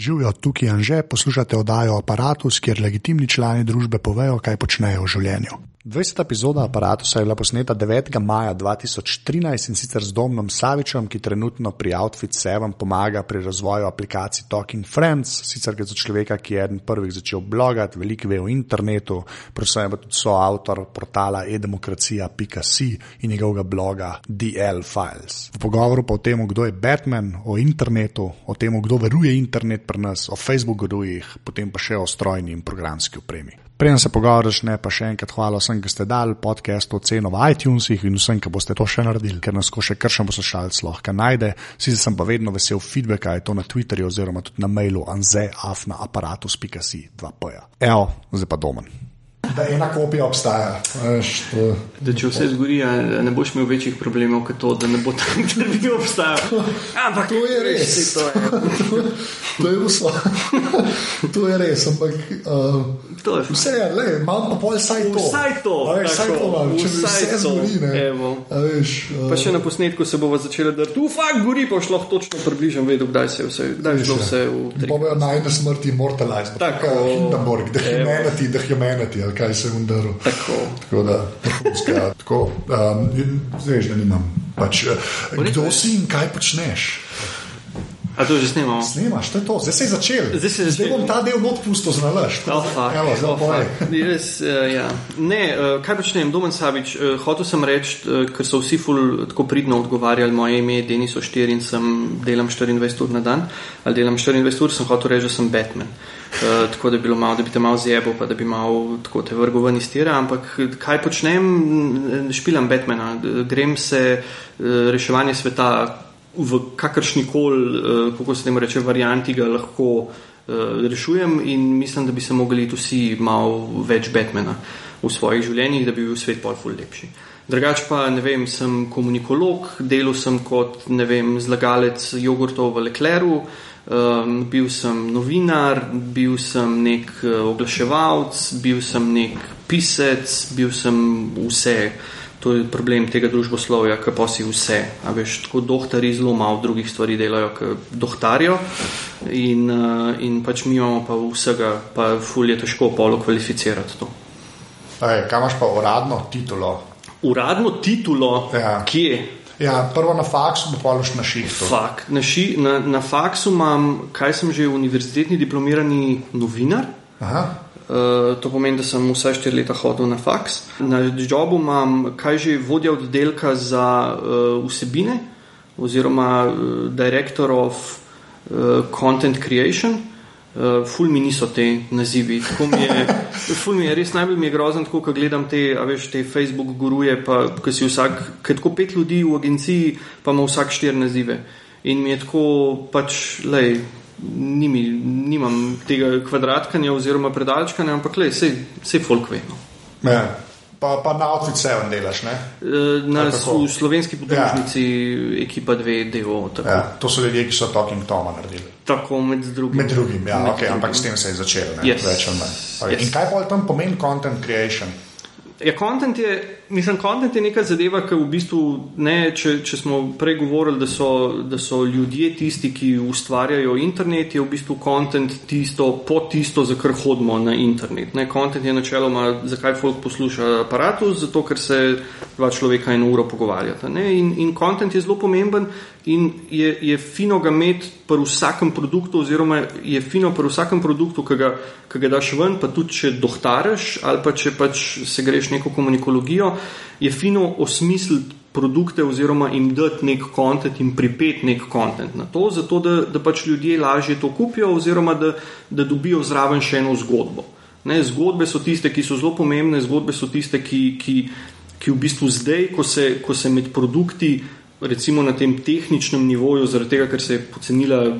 Živijo tukaj in že poslušate oddajo Apparatus, kjer legitimni člani družbe povejo, kaj počnejo v življenju. 20. epizoda Apparatusa je bila posneta 9. maja 2013 in sicer z Domnom Savičem, ki trenutno pri Outfit 7 pomaga pri razvoju aplikacij Talking Friends. Sicer gre za človeka, ki je eden prvih začel blogati, veliko ve o internetu, predvsem pa tudi soavtor portala edemokracija.si in njegovega bloga DL Files. V pogovoru pa o tem, kdo je Batman, o internetu, o tem, kdo veruje internet pri nas, o Facebooku potem pa še o strojni in programski opremi. Preden se pogovor začne, pa še enkrat hvala vsem, ki ste dali podcast oceno v iTunesih in vsem, ki boste to še naredili, ker nas ko še kršen poslušalec lahko najde. Sicer sem pa vedno vesel feedbacka, je to na Twitterju oziroma tudi na mailu anzeafnaaparatus.si 2p. Evo, zdaj pa domen. Da ena kopija obstaja. Veš, to... Da če vse zgori, ne boš imel večjih problemov, kot to, da ne bo tam intervju obstajal. Ampak To je res. veš, To je, To je vse. to je res, ampak uh, to je vse je, le, imam pa pol saj to. Vsaj to, Veš, saj to imam, če vsaj vse to, zgori. Ne. A veš, uh, Pa še na posnetku se bomo začeli, da tu fakt gori, pa šlo točno približno vedel, kdaj se je vse, kdaj je šlo vse v bojo najne smrti immortalized. Tako. Hindenburg, Evo. humanity, da je humanity, ali kaj se je undaril. Tako. Tako da, vrhunska, tako, um, zdaj že nimam. Pač, eh, kdo si in kaj počneš? A to že snemamo? Snemaš, to je to, zdaj se je začel. Zdaj se je zdaj začel. bom ta del not pustil za nalaž. Oh, fuck, Evo, zdaj oh. Jaz, uh, ja. Ne, uh, kaj počnem, Domen Savič, uh, hotel sem reči, uh, ker so vsi ful tako pridno odgovarjali, moje ime Denis Oštir in sem delam 24 ur na dan, ali delam 24 ur, sem hotel reči, da sem Batman. Uh, tako da bi bilo malo, da bi te malo zjebo, pa da bi malo tako te vrgel ven iz tira, ampak eh, kaj počnem, špilam Batmana, Eh, grem se uh, reševanje sveta v kakršni koli, uh, kako se temu reče, varianti ga lahko uh, rešujem in mislim, da bi se mogli vsi malo več Batmana v svojih življenjih, da bi bil svet pol ful lepši. Drugač pa, ne vem, sem komunikolog, delal sem kot, ne vem, zlagalec jogurtov v Lecleru, um, bil sem novinar, bil sem nek uh, oglaševalc, bil sem nek pisec, bil sem vse. To je problem tega družboslovja, ki pa si vse. A veš, tako dohtari zelo malo drugih stvari delajo, kot dohtarijo. In, uh, in pač mi imamo pa vsega, pa ful je težko polo kvalificirati to. Ej, kaj imaš pa uradno titulo? Uradno titulo, Ja. kje? Ja, prvo na faksu, pa pološ na šihtu. Fak. Na, ši, na, na faksu imam, kaj sem že, univerzitetni diplomirani novinar. Aha. Uh, to pomeni, da sem vsaj štiri leta hodil na faks. Na jobu imam, kaj že vodja oddelka za uh, vsebine, oziroma uh, director of uh, content creation. Uh, ful mi niso te nazivi. Tako mi je, ful mi je res najbolj mi je grozen, tako ko gledam te, a veš, te Facebook guruje, pa ko si vsak, ker tako pet ljudi v agenciji, pa ima vsak štiri nazive. In mi je tako pač, lej, nimi, nimam tega kvadratkanja oziroma predalčkanja, ampak le, vse folk ve. No. Ja. Pa, pa na outfit 7 delaš, ne? E, Na v slovenski podružnici ja. ekipa 2 DO. Tako, ja. Ja, to so ljudje, ki so Talking Toma naredili. tako med drugim. Med drugim, ja, Med okay, drugim. ampak s tem se je začelo, ne? Yes. več ali manj. Okay. Yes. In kaj pa tam pomeni content creation? Ja, content je, mislim, content je neka zadeva, ki v bistvu ne, če, če smo prej govorili, da so, da so ljudje tisti, ki ustvarjajo internet, je v bistvu content tisto, po tisto, za kar hodimo na internet. Ne, content je načeloma, zakaj folk posluša aparatus, zato ker se dva človeka eno uro pogovarjata. Ne, in, in content je zelo pomemben in je, je fino ga imeti pri vsakem produktu, oziroma je fino pri vsakem produktu, ki ga, ki ga daš ven, pa tudi če dohtaraš ali pa če pač se greš neko komunikologijo, je fino osmisliti produkte oziroma jim dati nek kontent in pripet nek kontent na to, zato da, da pač ljudje lažje to kupijo oziroma da, da dobijo zraven še eno zgodbo. Ne, zgodbe so tiste, ki so zelo pomembne, zgodbe so tiste, ki, ki, ki v bistvu zdaj, ko se, ko se med produkti recimo na tem tehničnem nivoju, zaradi tega, ker se je pocenila eh,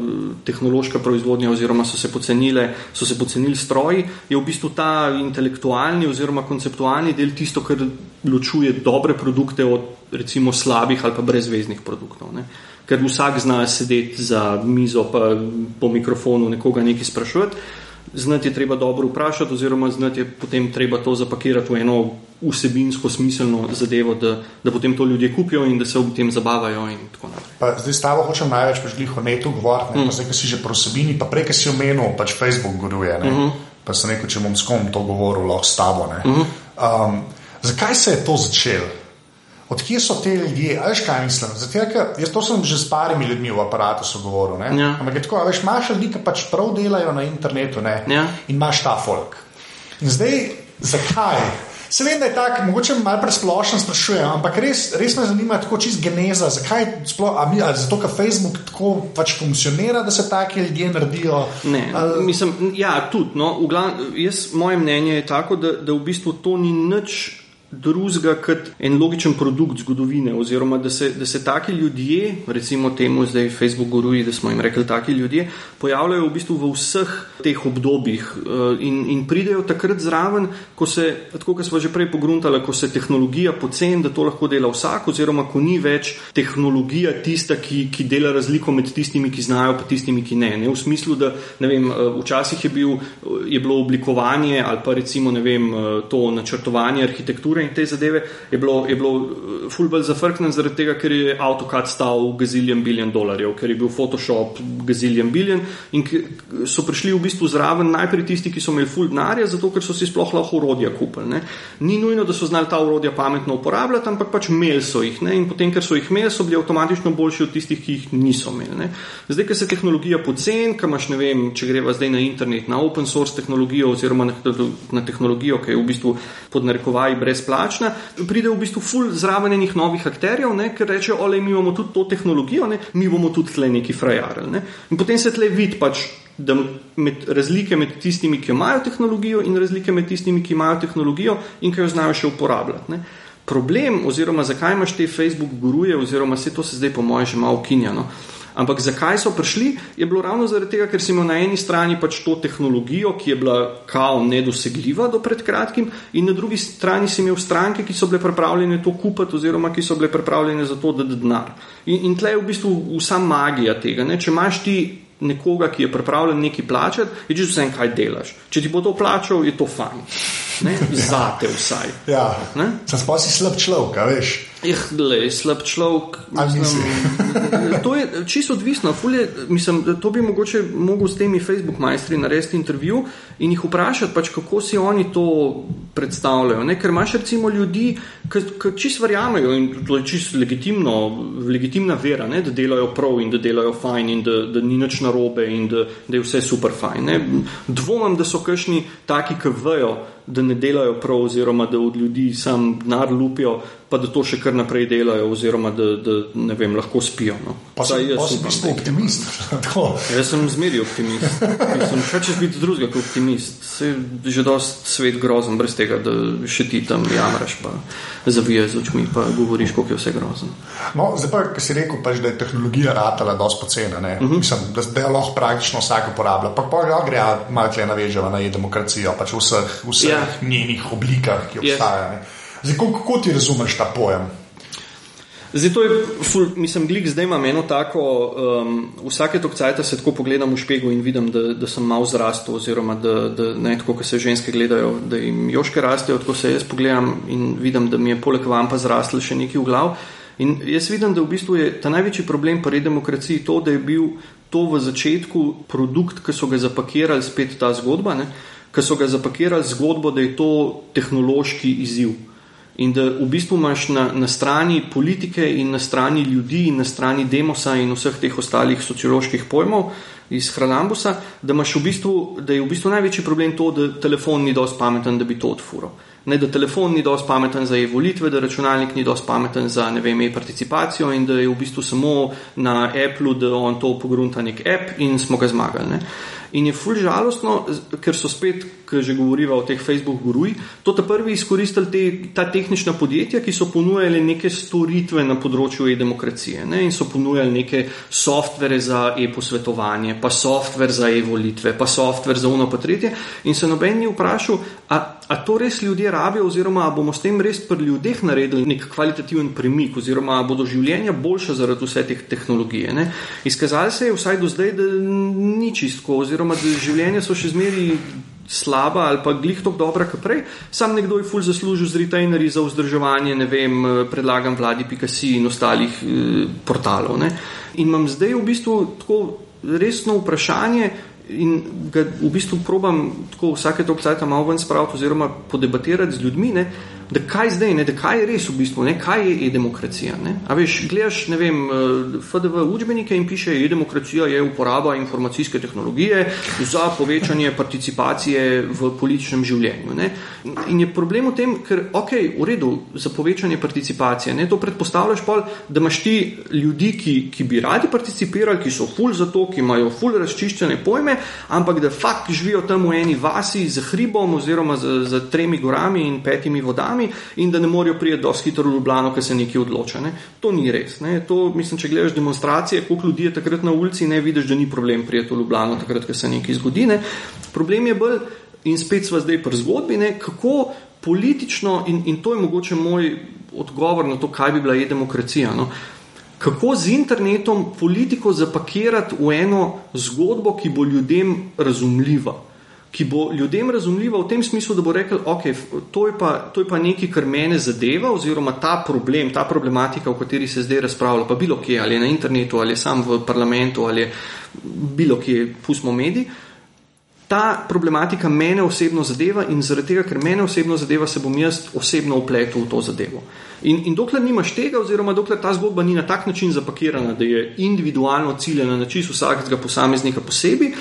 tehnološka proizvodnja oziroma so se, pocenile, so se pocenili stroji, je v bistvu ta intelektualni oziroma konceptualni del tisto, kar ločuje dobre produkte od recimo slabih ali pa brezveznih produktov. Ne. Ker vsak zna sedeti za mizo, pa po mikrofonu nekoga nekaj sprašovati. Znati je treba dobro vprašati, oziroma znati je potem treba to zapakirati v eno vsebinsko smiselno zadevo, da, da potem to ljudje kupijo in da se v tem zabavajo. Pa, zdaj s tabo hočem največ pač o netu govoriti, mm. zdaj, ki si že prosebini, pa prej, ki si omenil, pač Facebook goruje. Mm -hmm. Pa sem rekel, če bom s kom to govoril, lahko s tabo. Mm -hmm. um, zakaj se je to začelo? Odkje so te ljudje, veš kaj mislim? Zato, jaz to sem že s parimi ljudmi v aparatu govoril. Ja. Ampak je tako, veš, imaš ljudi, ki pač prav delajo na internetu ja. in imaš ta folk. In zdaj, zakaj? Se vem, da je tako, mogoče malo presplošno sprašujem, ampak res, res me zanima, tako čist geneza, zakaj sploh, ali, ali zato, ker Facebook tako pač funkcionira, da se taki ljudje naredijo. Ne, ali... mislim, ja, tudi. No, glavn, jaz, moje mnenje je tako, da, da v bistvu to ni nič drugega kot en logičen produkt zgodovine, oziroma da se, da se taki ljudje, recimo temu zdaj Facebook goruje, da smo jim rekli, taki ljudje, pojavljajo v bistvu v vseh teh obdobjih eh, in, in pridejo takrat zraven, ko se, tako kot smo že prej pogruntali, ko se tehnologija poceni, da to lahko dela vsak, oziroma ko ni več tehnologija tista, ki, ki dela razliko med tistimi, ki znajo, pa tistimi, ki ne. ne? V smislu, da vem, eh, včasih je, bil, je bilo oblikovanje ali pa recimo vem, eh, to načrtovanje arhitekture in te zadeve, je bilo, je bilo eh, fulbelj zafrknen zaradi tega, ker je AutoCAD stal gaziljen biljen dolarjev, ker je bil Photoshop gaziljen biljen in so prišli v bistvu zraven najprej tisti, ki so imeli ful denarja, zato ker so si sploh lahko urodja kupili. Ne. Ni nujno, da so znali ta urodja pametno uporabljati, ampak pač imeli so jih ne. in potem, ker so jih imeli, so bili avtomatično boljši od tistih, ki jih niso imeli. Ne. Zdaj, ker se tehnologija poceni, kam imaš, ne vem, če greva zdaj na internet, na open source tehnologijo oziroma na, na tehnologijo, ki je v bistvu pod narekovaji brezplačna, brezplačna, pride v bistvu ful zraven enih novih akterjev, ne, ker rečejo, ole, mi imamo tudi to tehnologijo, ne, mi bomo tudi tle neki frajarili. Ne. In potem se tle vidi pač. Da med razlike med tistimi, ki imajo tehnologijo, in razlike med tistimi, ki imajo tehnologijo in ki jo znajo še uporabljati. Ne. Problem, oziroma zakaj imaš te Facebook guruje, oziroma vse to se zdaj, po mojem, že malo ukinjano. Ampak zakaj so prišli, je bilo ravno zaradi tega, ker si imel na eni strani pač to tehnologijo, ki je bila kao nedosegljiva do pred kratkim, in na drugi strani si imel stranke, ki so bile pripravljene to kupiti, oziroma ki so bile pripravljene za to, da da denar. In, in tle je v bistvu vsa magija tega. Ne? Če imaš ti nekoga, ki je pripravljen nekaj plačati, je že vse kaj delaš. Če ti bo to plačal, je to fajn. Ne? Zate vsaj. Ja. Sem pa si slab človek, veš. Eh, le, slab človek. To je čisto odvisno. Je, mislim, to bi mogoče mogel s temi Facebook majstri narediti intervju in jih vprašati, pač, kako si oni to predstavljajo. Ne? Ker imaš recimo ljudi, ki čisto verjamejo in to je čisto legitimna vera, ne? da delajo prav in da delajo fajn in da, da ni nič narobe in da, da je vse super fajn. Ne? Dvomam, da so kakšni taki, ki vejo, da ne delajo prav oziroma da od ljudi sam denar lupijo pa da to še kar naprej delajo, oziroma da, da ne vem, lahko spijo. No. Pa sem jaz sem optimist. jaz sem zmeri optimist. Mislim, kaj češ biti drugega kot optimist? Se je že dost svet grozen, brez tega, da še ti tam jamraš, pa zavijaš z očmi, pa govoriš, koliko je vse grozen. No, zdaj pa, ki si rekel, pač, da je tehnologija ratala dosti pocena, uh mhm. -huh. Mislim, da, da je lahko praktično vsak uporablja. Pa pa ga gre malo tle naveževa na e-demokracijo, pač v vseh, vseh ja. njenih oblikah, ki obstajajo. Ja. Zdaj, kako ti razumeš ta pojem? Zdaj, to je, ful, mislim, glik, zdaj imam eno tako, um, vsake tok cajta se tako pogledam v špegu in vidim, da, da sem malo zrastel, oziroma da, da ne tako, ko se ženske gledajo, da jim joške rastejo, tako se jaz pogledam in vidim, da mi je poleg vam pa zrastel še neki v glav. In jaz vidim, da v bistvu je ta največji problem pri demokraciji to, da je bil to v začetku produkt, ki so ga zapakirali, spet ta zgodba, ki so ga zapakirali zgodbo, da je to tehnološki izziv. In da v bistvu imaš na, na strani politike in na strani ljudi in na strani demosa in vseh teh ostalih socioloških pojmov iz Hranambusa, da, v bistvu, da je v bistvu največji problem to, da telefon ni dovolj pameten, da bi to odfuro. Ne, da telefon ni dovolj pameten za e-volitve, da računalnik ni dovolj pameten za e-participacijo in da je v bistvu samo na Apple, da on to pogrunta nek app in smo ga zmagali. Ne. In je fulž žalostno, ker so spet, ki že govoriva o teh Facebook guruji, to ta prvi izkoristili te, ta tehnična podjetja, ki so ponujali neke storitve na področju e-demokracije ne? in so ponujali neke softvere za e-posvetovanje, pa softver za e-volitve, pa softver za uno pa tretje. In se noben ni vprašal, a, a to res ljudje rabijo, oziroma bomo s tem res pri ljudeh naredili nek kvalitativen premik, oziroma bodo življenja boljša zaradi vse te tehnologije. Ne? Izkazali se je vsaj do zdaj, da ni čistko, oziroma da življenja so še zmeri slaba ali pa glih tako dobra, kot prej. Sam nekdo je ful zaslužil z retainerji za vzdrževanje, ne vem, eh, predlagam vladi Pikasi in ostalih eh, portalov. Ne. In imam zdaj v bistvu tako resno vprašanje. In ga v bistvu probam tako vsake toliko časa malo ven spraviti, oziroma podebatirati z ljudmi, ne, da kaj zdaj, ne, da kaj je res v bistvu, ne, kaj je e-demokracija. A veš, gledaš, ne vem, eh, FDV učbenike in piše, e-demokracija je uporaba informacijske tehnologije za povečanje participacije v političnem življenju. Ne. In je problem v tem, ker, ok, v redu, za povečanje participacije, ne, to predpostavljaš pol, da imaš ti ljudi, ki, ki bi radi participirali, ki so ful za to, ki imajo ful razčiščene pojme, ampak da fakt živijo tam v eni vasi z hribom oziroma z, z tremi gorami in petimi vodami, programi in da ne morejo priti dosti hitro v Ljubljano, ker se nekaj odloča. Ne. To ni res. To, mislim, če gledaš demonstracije, koliko ljudi je takrat na ulici, ne vidiš, da ni problem priti v Ljubljano, takrat, ker se nekaj zgodi. Ne. Problem je bolj, in spet smo zdaj pri zgodbi, ne, kako politično, in, in to je mogoče moj odgovor na to, kaj bi bila je demokracija. No. Kako z internetom politiko zapakirati v eno zgodbo, ki bo ljudem razumljiva ki bo ljudem razumljiva v tem smislu, da bo rekel, ok, to je pa, to je pa nekaj, kar mene zadeva, oziroma ta problem, ta problematika, o kateri se zdaj razpravlja, pa bilo kje, ali na internetu, ali sam v parlamentu, ali bilo kje, pustimo mediji. Ta problematika mene osebno zadeva in zaradi tega, ker mene osebno zadeva, se bom jaz osebno upletel v to zadevo. In, in dokler nimaš tega, oziroma dokler ta zgodba ni na tak način zapakirana, da je individualno ciljena na čist vsakega posameznika posebej,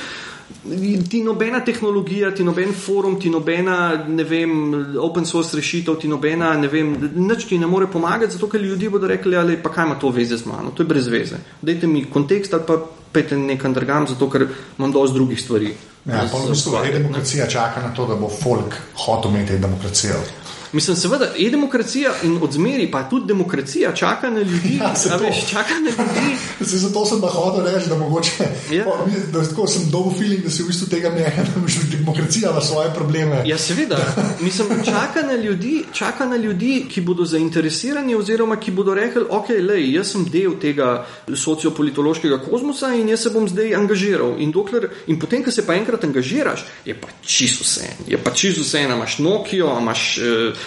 ti nobena tehnologija, ti noben forum, ti nobena, vem, open source rešitev, ti nobena, ne vem, nič ti ne more pomagati, zato ker ljudje bodo rekli, ali pa kaj ima to veze z mano, to je brez veze. Dajte mi kontekst ali pa pete nekam drugam, zato ker imam dosti drugih stvari. Ja, pa v bistvu e-demokracija čaka na to, da bo folk hotel imeti e-demokracijo. Mislim, seveda, e-demokracija in odzmeri, pa tudi demokracija čaka na ljudi. Ja, se veš, čaka na ljudi. Se, zato sem da hodil reči, da mogoče. Ja. Po, da, tako sem dobil feeling, da si v bistvu tega ne moreš, da demokracija ima svoje probleme. Ja, seveda. Mislim, čaka na ljudi, čaka na ljudi, ki bodo zainteresirani, oziroma ki bodo rekli, ok, lej, jaz sem del tega sociopolitološkega kozmosa in jaz se bom zdaj angažiral. In, dokler, in potem, ko se pa enkrat angažiraš, je pa čisto vse. Je pa čisto vse, imaš Nokia, imaš. Uh,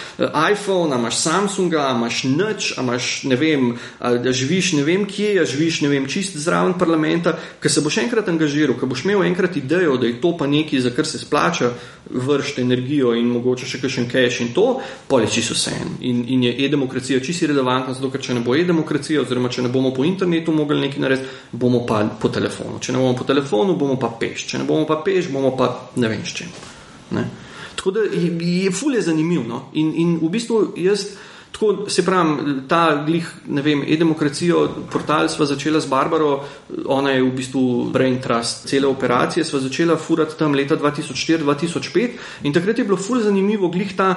iPhone, imaš Samsunga, imaš nič, imaš ne vem, živiš ne vem kje, a živiš ne vem čist zraven parlamenta, ker se boš enkrat angažiral, ker boš imel enkrat idejo, da je to pa nekaj, za kar se splača vršiti energijo in mogoče še kakšen cash in to, pa je čisto vse. In, in je e-demokracija čisto relevantna, zato ker če ne bo e-demokracija, oziroma če ne bomo po internetu mogli nekaj narediti, bomo pa po telefonu. Če ne bomo po telefonu, bomo pa peš. Če ne bomo pa peš, bomo pa ne vem s čim. Ne? Tako da je, je fulje zanimivo. No? In, in v bistvu jaz. Tako se pravi, ta glih, ne vem, e-demokracijo, portal sva začela z Barbaro, ona je v bistvu brain trust cele operacije, sva začela furati tam leta 2004-2005 in takrat je bilo ful zanimivo glih ta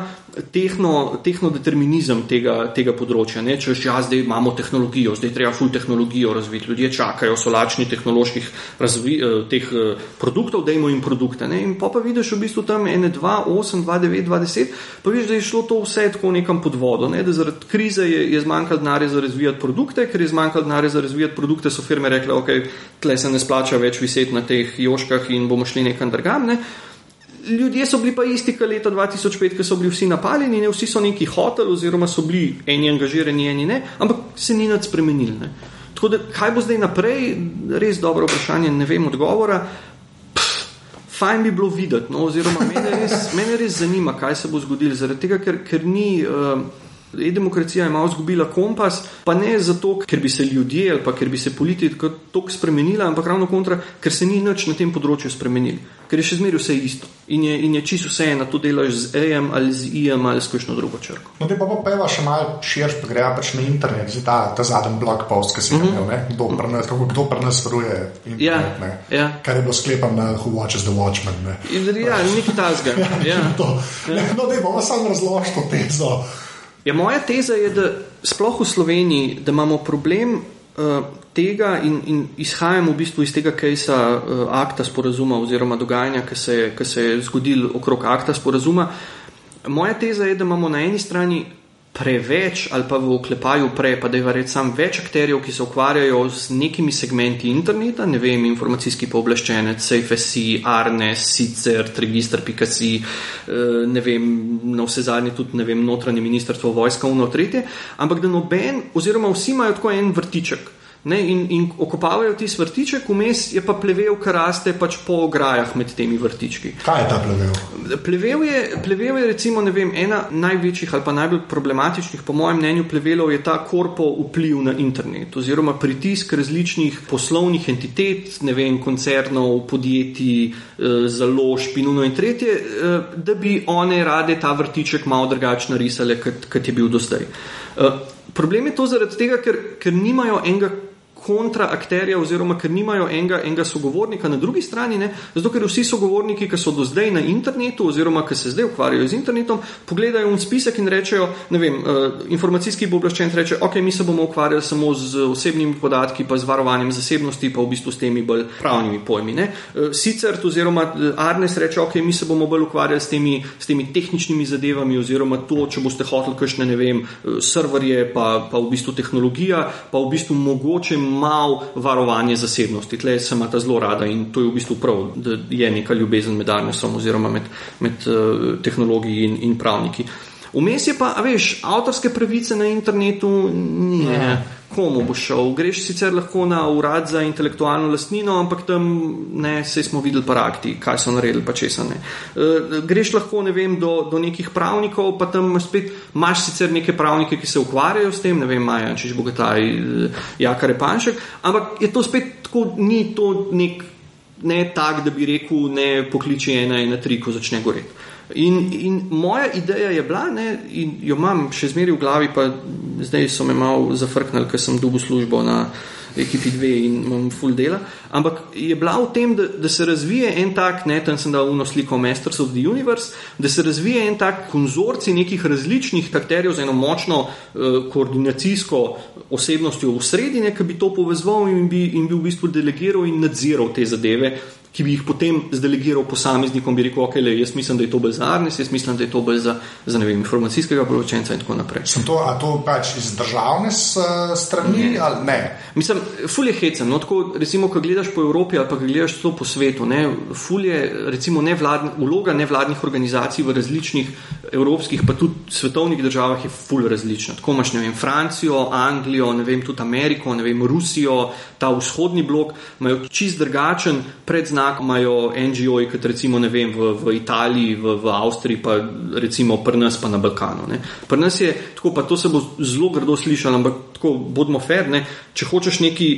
tehno, tehnodeterminizem tega, tega področja. Ne? Če ja, zdaj imamo tehnologijo, zdaj treba ful tehnologijo razviti, ljudje čakajo, so lačni tehnoloških razvi, eh, teh eh, produktov, dajmo jim produkte. Ne? In pa pa vidiš v bistvu tam ene 2, 8, 2, 9, 2, 10, pa vidiš, da je šlo to vse tako nekam pod vodo. Ne? Da zaradi krize je, je zmanjkalo denarja za razvijati produkte, ker je zmanjkalo denarja za razvijati produkte, so firme rekle, ok, tle se ne splača več viseti na teh joškah in bomo šli nekam drugam. Ne? Ljudje so bili pa isti, kot leta 2005, ko so bili vsi napaljeni, ne vsi so neki hoteli, oziroma so bili eni angažirani, eni ne, ampak se ni nič spremenili. Tako da, kaj bo zdaj naprej, res dobro vprašanje, ne vem odgovora. Fajn bi bilo videti, no, oziroma mene res, mene res zanima, kaj se bo zgodilo, zaradi tega, ker, ker ni. Uh, E-demokracija je malo izgubila kompas, pa ne zato, ker bi se ljudje ali ker bi se politika tako spremenila, ampak ravno kontra, ker se ni nič na tem področju spremenil, ker je še zmeraj vse isto in je, in je čisto vse eno, to delaš z AM ali z IM ali s kakšno drugo črko. No, te pa pa peva še malo širš, pa greja pač na internet, zdaj ta, ta zadnji blog post, ki si ga mhm. imel, kdo, mm -hmm. kako, kdo pri nas varuje internet, ja, ja. kar je bilo sklepan na Who Watches the Watchmen. Ne. Ja, nekaj tasga. ja. ja. No, da bomo samo razložili to tezo. Ja, moja teza je, da sploh v Sloveniji, da imamo problem uh, tega in, in izhajam v bistvu iz tega kejsa uh, akta sporazuma oziroma dogajanja, ki se, se je zgodil okrog akta sporazuma. Moja teza je, da imamo na eni strani preveč ali pa v oklepaju pre, pa da je verjetno sam več akterjev, ki se ukvarjajo z nekimi segmenti interneta, ne vem, informacijski pooblaščenec, SafeSC, Arnes, Sicer, Registr.si, eh, ne vem, na vse zadnje tudi, ne vem, notranje ministrstvo, vojska, uno, tretje, ampak da noben, oziroma vsi imajo tako en vrtiček. Ne, in, in okopavajo ti vrtiček, vmes je pa plevel, kar raste pač po ograjah med temi vrtički. Kaj je ta plevel? Plevel je, plevel je recimo, vem, ena največjih ali pa najbolj problematičnih, po mojem mnenju, plevelov je ta korpo vpliv na internet oziroma pritisk različnih poslovnih entitet, ne vem, koncernov, podjetij, eh, založb in uno in tretje, eh, da bi one rade ta vrtiček malo drugače narisale, kot je bil do zdaj. Eh, problem je to zaradi tega, ker, ker nimajo enega kontraakterja, oziroma ker nimajo enega, enega sogovornika na drugi strani, ne? zato ker vsi sogovorniki, ki so do zdaj na internetu, oziroma ki se zdaj ukvarjajo z internetom, pogledajo v spisek in rečejo: ne vem, uh, informacijski oblaščen reče: Ok, mi se bomo ukvarjali samo z osebnimi podatki, pa z varovanjem zasebnosti, pa v bistvu s temi bolj pravnimi pojmi. Uh, sicer, oziroma eh, Arnes reče: Ok, mi se bomo bolj ukvarjali s temi, s temi tehničnimi zadevami, oziroma to, če boste hoteli kakšne, ne vem, serverje, pa, pa v bistvu tehnologija, pa v bistvu mogoče malo varovanje zasebnosti. Tle se ima ta zelo rada in to je v bistvu prav, da je neka ljubezen med Arnesom oziroma med, med uh, tehnologiji in, in pravniki. Vmes je pa, veš, avtorske pravice na internetu, ne. Komu bo šel. Greš sicer lahko na urad za intelektualno lastnino, ampak tam ne, se smo videli parakti, kaj so naredili, pa če so ne. E, greš lahko, ne vem, do, do nekih pravnikov, pa tam spet imaš sicer neke pravnike, ki se ukvarjajo s tem, ne vem, Maja, če že bogataj, e, Jaka Repanšek, ampak je to spet tako, ni to nek, ne tak, da bi rekel, ne pokliči ena in tri, ko začne goreti. In, in moja ideja je bila, ne, in jo imam še zmeraj v glavi, pa zdaj so me malo zafrknili, ker sem dobil službo na ekipi dve in imam full dela. Ampak je bila v tem, da, da se razvije en tak, ne, tam sem dal uno sliko Masters of the Universe, da se razvije en tak konzorci nekih različnih akterjev z eno močno uh, koordinacijsko osebnostjo v sredini, ki bi to povezal in bi, in bi v bistvu delegiral in nadziral te zadeve, ki bi jih potem zdelegiral posameznikom, bi rekel, ok, le, jaz mislim, da je to bolj za Arnes, jaz mislim, da je to bolj za, za vem, informacijskega poročenca in tako naprej. Sem to, a to pač iz državne strani ne. ali ne? Mislim, ful je hecen, no, tako recimo, ko gledaš po Evropi ali pa gledaš to po svetu, ne, ful je recimo nevladn, vloga nevladnih organizacij v različnih evropskih, pa tudi svetovnih državah je ful različna. Tako imaš, ne vem, Francijo, Anglijo, ne vem, tudi Ameriko, ne vem, Rusijo, ta vzhodni blok, imajo čist drugačen predznak znak imajo NGO-ji, kot recimo vem, v, v Italiji, v, v Avstriji, pa recimo pri nas, pa na Balkanu. Ne. Pri nas je tako, pa to se bo zelo grdo slišalo, ampak tako bodimo fair, ne. če hočeš neki,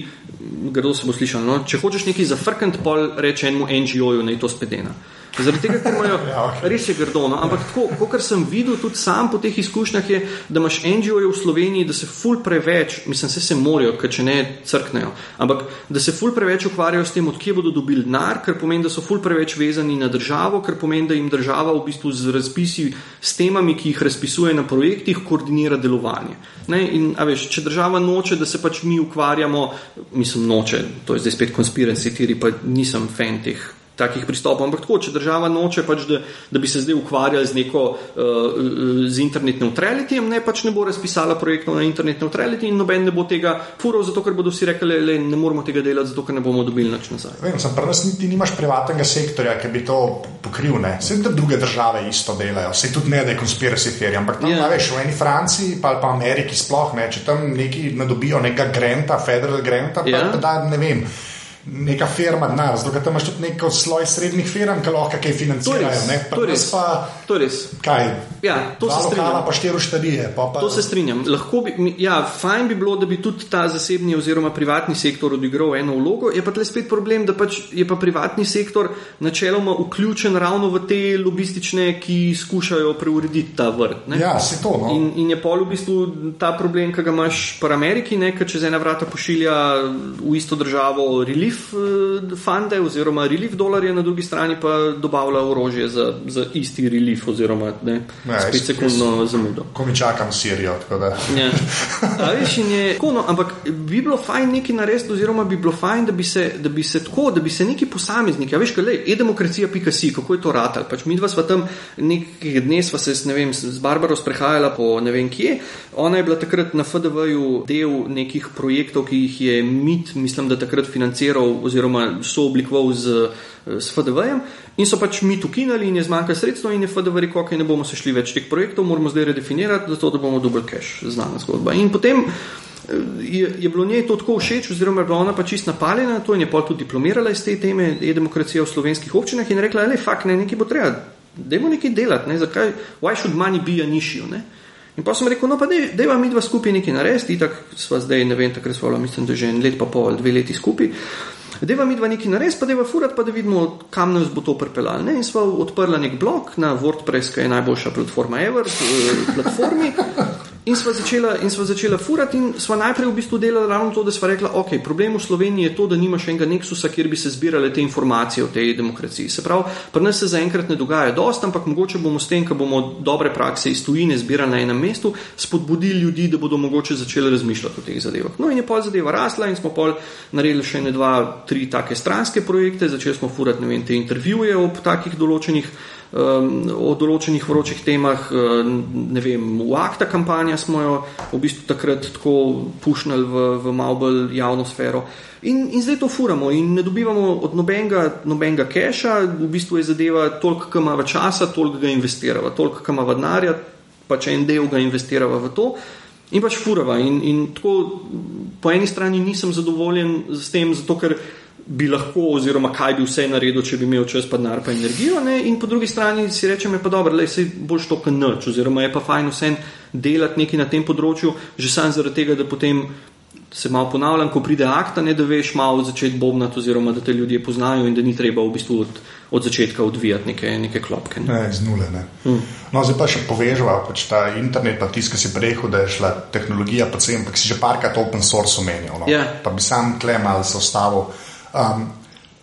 grdo se bo slišalo, no. če hočeš neki zafrkant pol, reče enemu NGO-ju, naj to spedena. Zaradi tega, ker imajo ja, okay. res je grdo. No? Ampak tako, kot sem videl tudi sam po teh izkušnjah, je, da imaš NGO-je v Sloveniji, da se ful preveč, mislim, se, se morajo, ker če ne crknejo, ampak da se ful preveč ukvarjajo s tem, odkje bodo dobili denar, ker pomeni, da so ful preveč vezani na državo, ker pomeni, da jim država v bistvu z razpisi, s temami, ki jih razpisuje na projektih, koordinira delovanje. Ne? In veš, če država noče, da se pač mi ukvarjamo, mislim, noče, to je zdaj spet konspiracija, pa nisem fan teh takih pristopov. Ampak tako, če država noče, pač, da, da bi se zdaj ukvarjali z neko uh, z internet neutrality, ne pač ne bo razpisala projektov na internet neutrality in noben ne bo tega furov, zato ker bodo vsi rekli, da ne moramo tega delati, zato ker ne bomo dobili nič nazaj. Vem, sem prvi, niti nimaš privatnega sektorja, ki bi to pokril. Vse te druge države isto delajo, vse tudi ne, da je konspiracy theory, ampak tam, yeah. Ja. veš, v eni Franciji pa, pa Ameriki sploh ne, če tam neki ne dobijo nekega granta, federal granta, pa, yeah. Ja. pa da ne vem neka firma denar, zato tam imaš tudi neko sloj srednjih firm, ki lahko kaj financirajo. Ne, to je res. Pa, to res. Kaj? Ja, to se strinjam. Pa štiri štadije. Pa, pa... To se strinjam. Bi, ja, fajn bi bilo, da bi tudi ta zasebni oziroma privatni sektor odigral eno vlogo. Je pa tle spet problem, da pač je pa privatni sektor načeloma vključen ravno v te lobistične, ki skušajo preurediti ta vrt. Ja, se to. No. In, in je pol v bistvu ta problem, ki ga imaš v Ameriki, ne, ker čez ena vrata pošilja v isto državo relief relief uh, funde oziroma relief dolarje, na drugi strani pa dobavlja orožje za, za isti relief oziroma ne, ne, spet sekundno zamudo. Ko mi čakam Sirijo. Ja. Veš, je, tako, no, ampak bi bilo fajn nekaj narediti, oziroma bi bilo fajn, da bi se, da bi se tako, da bi se neki posamezniki, veš, kaj je e-demokracija.si, kako je to ratal. Pač mi dva sva tam nekaj dni, sva se ne vem, z Barbaro sprehajala po ne vem kje. Ona je bila takrat na FDV-ju del nekih projektov, ki jih je MIT, mislim, da takrat financiral oziroma so oblikoval z, z FDV-jem in so pač MIT ukinali in je zmanjkalo sredstvo in je FDV rekel, ok, ne bomo se šli več teh projektov, moramo zdaj redefinirati, zato da bomo dobili cash, znana zgodba. In potem je, je bilo njej to tako všeč, oziroma je bila ona pa čist napaljena, to je pa tudi diplomirala iz te teme, je demokracija v slovenskih občinah in rekla, le, fakt, ne, nekaj bo treba, dajmo nekaj delati, ne, zakaj, why should money be an issue. In pa sem rekel, no pa da je vam mi dva skupaj nekaj narediti, tako sva zdaj, ne vem, takrat sva, mislim, da že en let pa pol, dve leti skupaj. Da je vam nekaj narediti, pa da je vam furat, pa da vidimo, kam nas bo to pripeljalo. In sva odprla nek blog na WordPress, ki je najboljša platforma ever, eh, platformi. In sva začela, in sva začela furati, in sva najprej v bistvu delala ravno to, da sva rekla, ok, problem v Sloveniji je to, da nimaš enega neksusa, kjer bi se zbirale te informacije o tej demokraciji. Se pravi, pri nas se zaenkrat ne dogaja dost, ampak mogoče bomo s tem, ko bomo dobre prakse iz tujine zbirali na enem mestu, spodbudili ljudi, da bodo mogoče začeli razmišljati o teh zadevah. No in je pol zadeva rasla in smo pol naredili še ne dva, tri take stranske projekte, začeli smo furati, ne vem, te intervjuje ob takih določenih um, o določenih vročih temah. Ne vem, v akta kampanja smo jo v bistvu takrat tako pušnili v, v malo bolj javno sfero. In, in zdaj to furamo in ne dobivamo od nobenega, nobenega keša, v bistvu je zadeva toliko, kam ima časa, toliko ga investiramo, toliko, kam ima denarja, pa če en del ga investiramo v to. In pač furava. In, in tako po eni strani nisem zadovoljen s tem, zato ker bi lahko, oziroma kaj bi vse naredil, če bi imel čas, pa denar, pa energijo. Ne? In po drugi strani si rečem, je pa dobro, da se boš to kanoč, oziroma je pa fajn vsem delati nekaj na tem področju, že sam zaradi tega, da potem. Se malo ponavljam, ko pride akta, ne da veš malo začeti bobnati, oziroma da te ljudje poznajo in da ni treba v bistvu od, od začetka odvijati neke, neke klopke. Ne, ne z nule. Ne. Hmm. No, zdaj pa še povežemo, pač ta internet, pa tisto, ki si prehod, da je šla tehnologija, pa, sem, pa si že parkrat open source omenil. No. Yeah. Ja. Pa bi sam tle malo se ostavil. Um,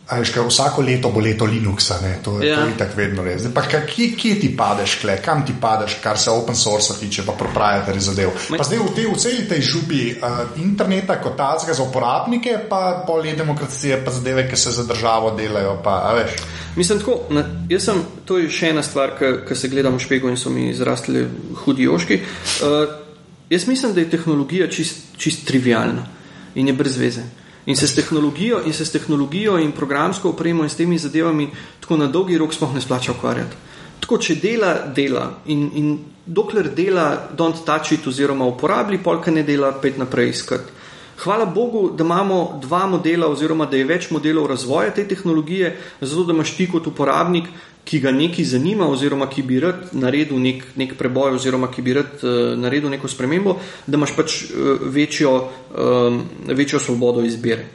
Ajš, vsako leto bo leto Linuxa, ne? to je ja. tako vedno res. Pa, kje, kje ti padeš, kle? kam ti padeš, kar se open source tiče, pa proprietary zadev. Pa zdaj v, te, v celi tej župi uh, interneta, kot tazga za uporabnike, pa bolje demokracije, pa zadeve, ki se za državo delajo. Pa, Mislim, tako, na, sem, to je še ena stvar, ki se gledam v špegu in so mi zrastli hudi oški. Uh, jaz mislim, da je tehnologija čist, čist trivialna in je brez veze. In se s tehnologijo in, se s tehnologijo in programsko opremo in s temi zadevami tako na dolgi rok sploh ne splača ukvarjati. Tako, če dela, dela in, in dokler dela, don't touch it oziroma uporabi, polka ne dela, pet naprej iskati. Hvala Bogu, da imamo dva modela oziroma da je več modelov razvoja te tehnologije, zato da imaš ti kot uporabnik ki ga nekaj zanima, oziroma ki bi rad naredil nek, nek preboj, oziroma ki bi rad uh, naredil neko spremembo, da imaš pač uh, večjo, um, večjo svobodo izbire.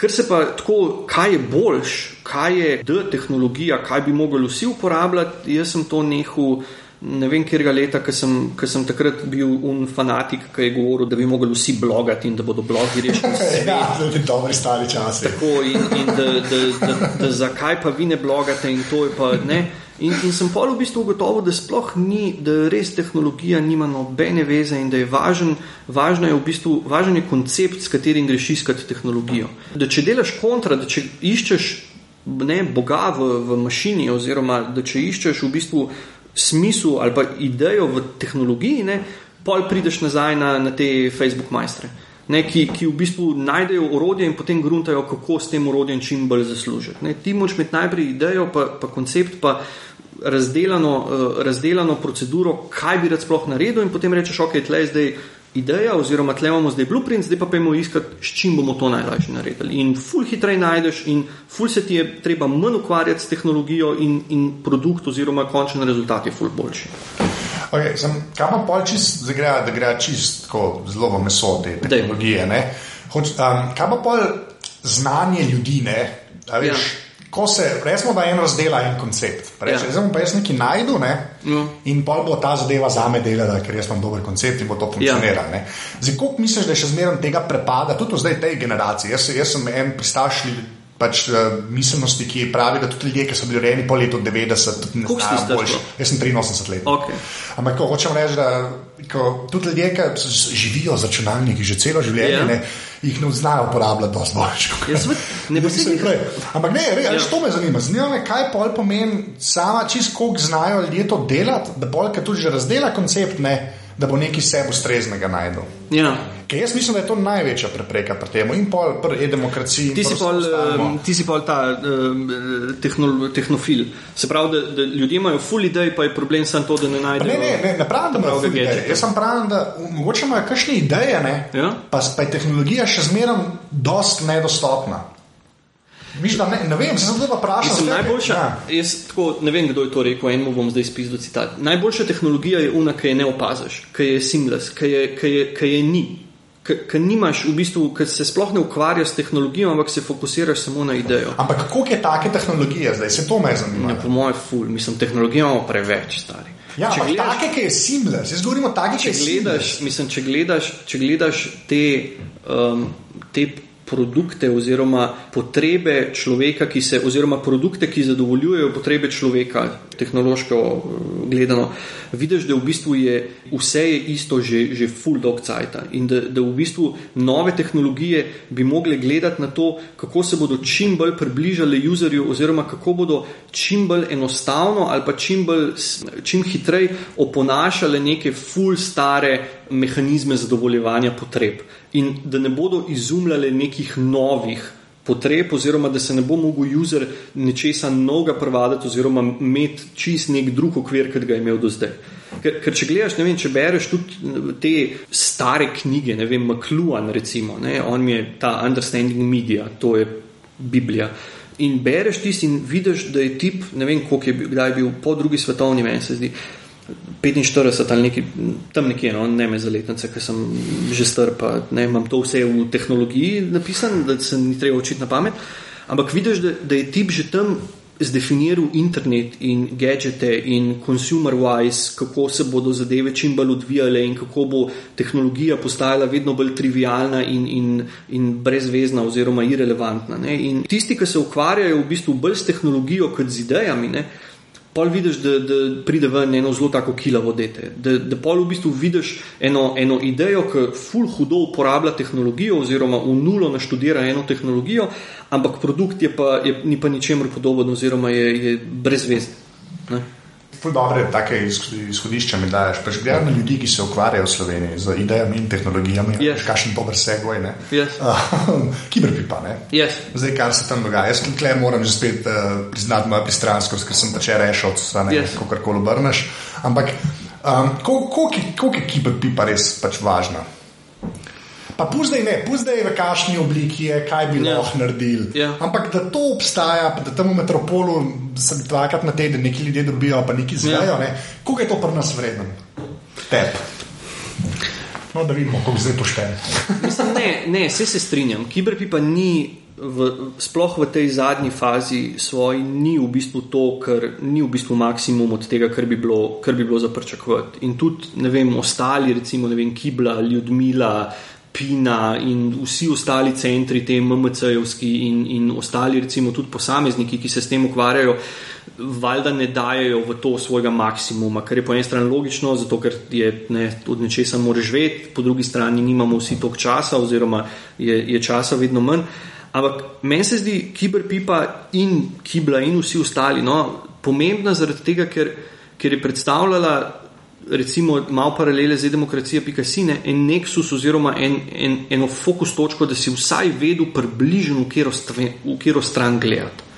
Ker se pa tako, kaj je boljš, kaj je D-tehnologija, kaj bi mogli vsi uporabljati, jaz sem to nehal ne vem, kjer ga leta, ker sem, sem takrat bil un fanatik, ki je govoril, da bi mogli vsi blogati in da bodo blogi rešili. ja, to je dobri stari čas. Tako in, in da, da, da, da, da zakaj pa vi ne blogate in to je pa ne. In, in sem pa v bistvu ugotovil, da sploh ni, da res tehnologija nima nobene veze in da je važen, važno je v bistvu, važen je koncept, s katerim greš iskati tehnologijo. Da če delaš kontra, da če iščeš ne, Boga v, v mašini, oziroma da če iščeš v bistvu smislu ali pa idejo v tehnologiji, ne, pol prideš nazaj na, na te Facebook majstre, ne, ki, ki v bistvu najdejo orodje in potem gruntajo, kako s tem orodjem čim bolj zaslužiti. Ne. Ti moraš imeti najprej idejo, pa, pa koncept, pa razdeljeno, uh, razdeljeno proceduro, kaj bi rad sploh naredil, in potem rečeš, ok, tle zdaj ideja, oziroma tle imamo zdaj blueprint, zdaj pa pojmo iskati, s čim bomo to najlažje naredili. In ful hitreje najdeš, in ful se ti je treba manj ukvarjati s tehnologigijo, in, in produkt, oziroma končni rezultat je ful boljši. Okay, sem, kaj pa pol čist, da gre, da gre čist tako zelo v meso te tehnologije? Hoč, um, kaj pa pol znanje ljudi, ne? Veš, ja. Ko se, resmo, da en razdela en koncept. Reče, ja. Zdaj bom pa jaz nekaj najdu ne? ja. in pol bo ta zadeva za me delala, ker jaz imam dober koncept in bo to funkcioniralo. Ja. Zdaj, koliko misliš, da je še zmeraj tega prepada, tudi v zdaj tej generaciji? Jaz, jaz sem en pristašljiv pač, uh, miselnosti, ki pravi, da tudi ljudje, ki so bili rojeni po letu 90, tudi ne znajo boljši. Jaz sem 83 let. Okay. Ampak ko hočem reči, da ko, tudi ljudje, ki živijo z računalniki že celo življenje, yeah. Ja. ne, jih ne znajo uporabljati dosti bolj. Ne bi se jih prej. Ampak ne, re, yeah. to me zanima. Zanima me, kaj pol pomeni sama, čist koliko znajo ljudje to delati, da bolj, ker tudi že razdela koncept. Ne, da bo nekaj sebe ustreznega najdel. Ja. Jaz mislim, da je to največja prepreka pri tem in pol pri e-demokraciji. Ti, ti si pa ta tehnolo, tehnofil. Se pravi, da, da ljudje imajo full idej, pa je problem samo to, da ne najdejo. Ne, ne, ne, ne pravim, da imajo full idej. Jaz sem pravim, da mogoče imajo kakšne ideje, ja? pa, pa je tehnologija še zmeraj dost nedostopna. Miš, ne, ne vem, se pa vprašam. Najboljša, ja. jaz tako ne vem, kdo je to rekel, enemu bom zdaj spisal citat. Najboljša tehnologija je una, ki je ne opaziš, ki je seamless, ki je, ki je, ki je ni. Ker nimaš, v bistvu, ker se sploh ne ukvarjaš s tehnologijo, ampak se fokusiraš samo na idejo. Ampak kako je take tehnologije zdaj, se to me zanima? Ja, po mojem, ful, mislim, tehnologijo imamo preveč stari. Ja, če gledaš, take, ki je seamless, jaz govorim o takih, ki je gledaš, mislim, če gledaš, če gledaš te, um, te produkte oziroma potrebe človeka, ki se, oziroma produkte, ki zadovoljujejo potrebe človeka, tehnološko eh, gledano, vidiš, da v bistvu je vse je isto, že, že full dog cajt. In da, da v bistvu nove tehnologije bi mogli gledati na to, kako se bodo čim bolj približali userju, oziroma kako bodo čim bolj enostavno ali pa čim, bolj, čim hitreje oponašale neke full stare mehanizme zadovoljevanja potreb in da ne bodo izumljali nekih novih potreb, oziroma da se ne bo mogel user nečesa novega prevaditi, oziroma imeti čist nek drug okvir, kot ga je imel do zdaj. Ker, ker če gledaš, ne vem, če bereš tudi te stare knjige, ne vem, McLuhan, recimo, ne, on je ta Understanding Media, to je Biblija. In bereš tisti in vidiš, da je tip, ne vem, koliko je bil, kdaj je bil po drugi svetovni vojni, se zdi, 45 ali nekaj, tam nekje, no, ne me za letnice, ker sem že star, pa ne imam to vse v tehnologiji napisano, da se ni treba učiti na pamet. Ampak vidiš, da, da je tip že tam zdefiniral internet in gadgete in consumer wise, kako se bodo zadeve čim bolj odvijale in kako bo tehnologija postajala vedno bolj trivialna in, in, in brezvezna oziroma irrelevantna. Ne. In tisti, ki se ukvarjajo v bistvu bolj s tehnologijo kot z idejami, ne, pol vidiš, da, da pride ven eno zelo tako kilavo dete. Da, da pol v bistvu vidiš eno, eno idejo, ki ful hudo uporablja tehnologijo oziroma v nulo naštudira eno tehnologijo, ampak produkt je pa, je, ni pa ničemer podoben oziroma je, je brezvezen ful dobre take izhodišča mi daješ. Pač gledam na ljudi, ki se ukvarjajo v Sloveniji z idejami in tehnologijami, yes. kakšen dober segway, ne. Yes. Kiberpipa, ne. Yes. Zdaj, kar se tam dogaja. Jaz tukaj moram že spet uh, priznati mojo pristranskost, ker sem pač rešil, da ne yes. kako koli obrneš. Ampak um, koliko je kiberpipa res pač važna? Pa puzdaj ne, puzdaj v kakšni obliki je, kaj bi yeah. Ja. lahko naredili. Yeah. Ja. Ampak da to obstaja, da tam v metropolu se dvakrat na teden neki ljudje dobijo, pa neki zvejo, yeah. koliko je to pri nas vredno? Tep. No, da vidimo, kako zdaj pošteni. ne, ne, vse se strinjam. Kiberpi pa ni. V, sploh v tej zadnji fazi svoji ni v bistvu to, kar ni v bistvu maksimum od tega, kar bi bilo, kar bi bilo za pričakovati. In tudi, ne vem, ostali, recimo, ne vem, Kibla, Ljudmila, Pina in vsi ostali centri, te MMC-jevski in, in ostali, recimo tudi posamezniki, ki se s tem ukvarjajo, valjda ne dajo v to svojega maksimuma, kar je po eni strani logično, zato ker je ne, od nečesa moraš živeti, po drugi strani nimamo vsi toliko časa, oziroma je, je časa vedno manj. Ampak meni se zdi kiberpipa in kibla in vsi ostali no, pomembna zaradi tega, ker, ker je predstavljala recimo malo paralele z demokracijo, pika sine, en nexus oziroma en, en, eno fokus točko, da si vsaj vedel približno, v katero stran gledati.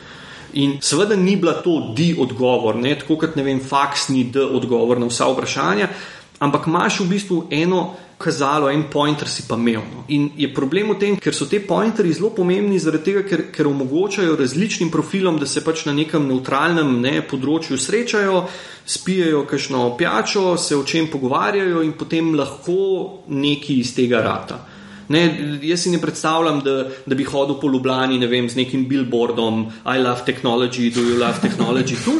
In seveda ni bila to di odgovor, ne? tako kot ne vem, faks ni d odgovor na vsa vprašanja, ampak imaš v bistvu eno kazalo, en pointer si pa imel. No. In je problem v tem, ker so te pointerji zelo pomembni, zaradi tega, ker, ker omogočajo različnim profilom, da se pač na nekem neutralnem ne, področju srečajo, spijajo kakšno pijačo, se o čem pogovarjajo in potem lahko neki iz tega rata. Ne, jaz si ne predstavljam, da, da bi hodil po Ljubljani ne vem, z nekim billboardom I love technology, do you love technology tu.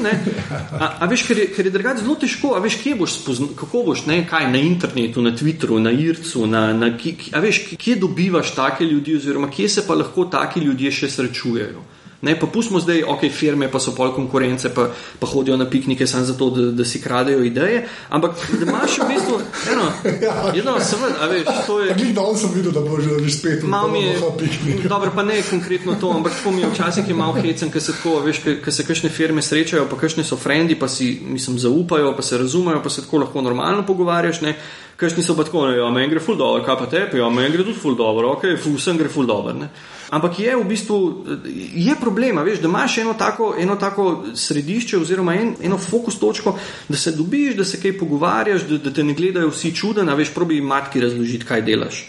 A, a veš, ker je, ker je drugače zelo težko, a veš, kje boš spoznal, kako boš, ne, kaj na internetu, na Twitteru, na Ircu, na, na, a veš, kje dobivaš take ljudi oziroma kje se pa lahko taki ljudje še srečujejo. Ne, pa pustimo zdaj, ok, firme pa so pol konkurence, pa, pa hodijo na piknike samo zato, da, da si kradejo ideje. Ampak da imaš v bistvu eno, ja, eno, seveda, a veš, to je. Ni dol sem videl, da bo že že spet mi je. Dobro, pa ne konkretno to, ampak to mi je včasih je malo hecen, ker se tako, veš, ker se kakšne firme srečajo, pa kakšne so frendi, pa si, mislim, zaupajo, pa se razumejo, pa se tako lahko normalno pogovarjaš, ne. Kakšni so pa tako, ja, meni gre ful dobro, kaj pa tebi, ja, meni gre tudi ful dobro, ok, ful, vsem gre ful dobro. Ampak je v bistvu je problem, veš, da imaš eno tako, eno tako središče oziroma en, eno fokus točko, da se dobiš, da se kaj pogovarjaš, da, da te ne gledajo vsi čuden, a veš, probi matki razložiti, kaj delaš.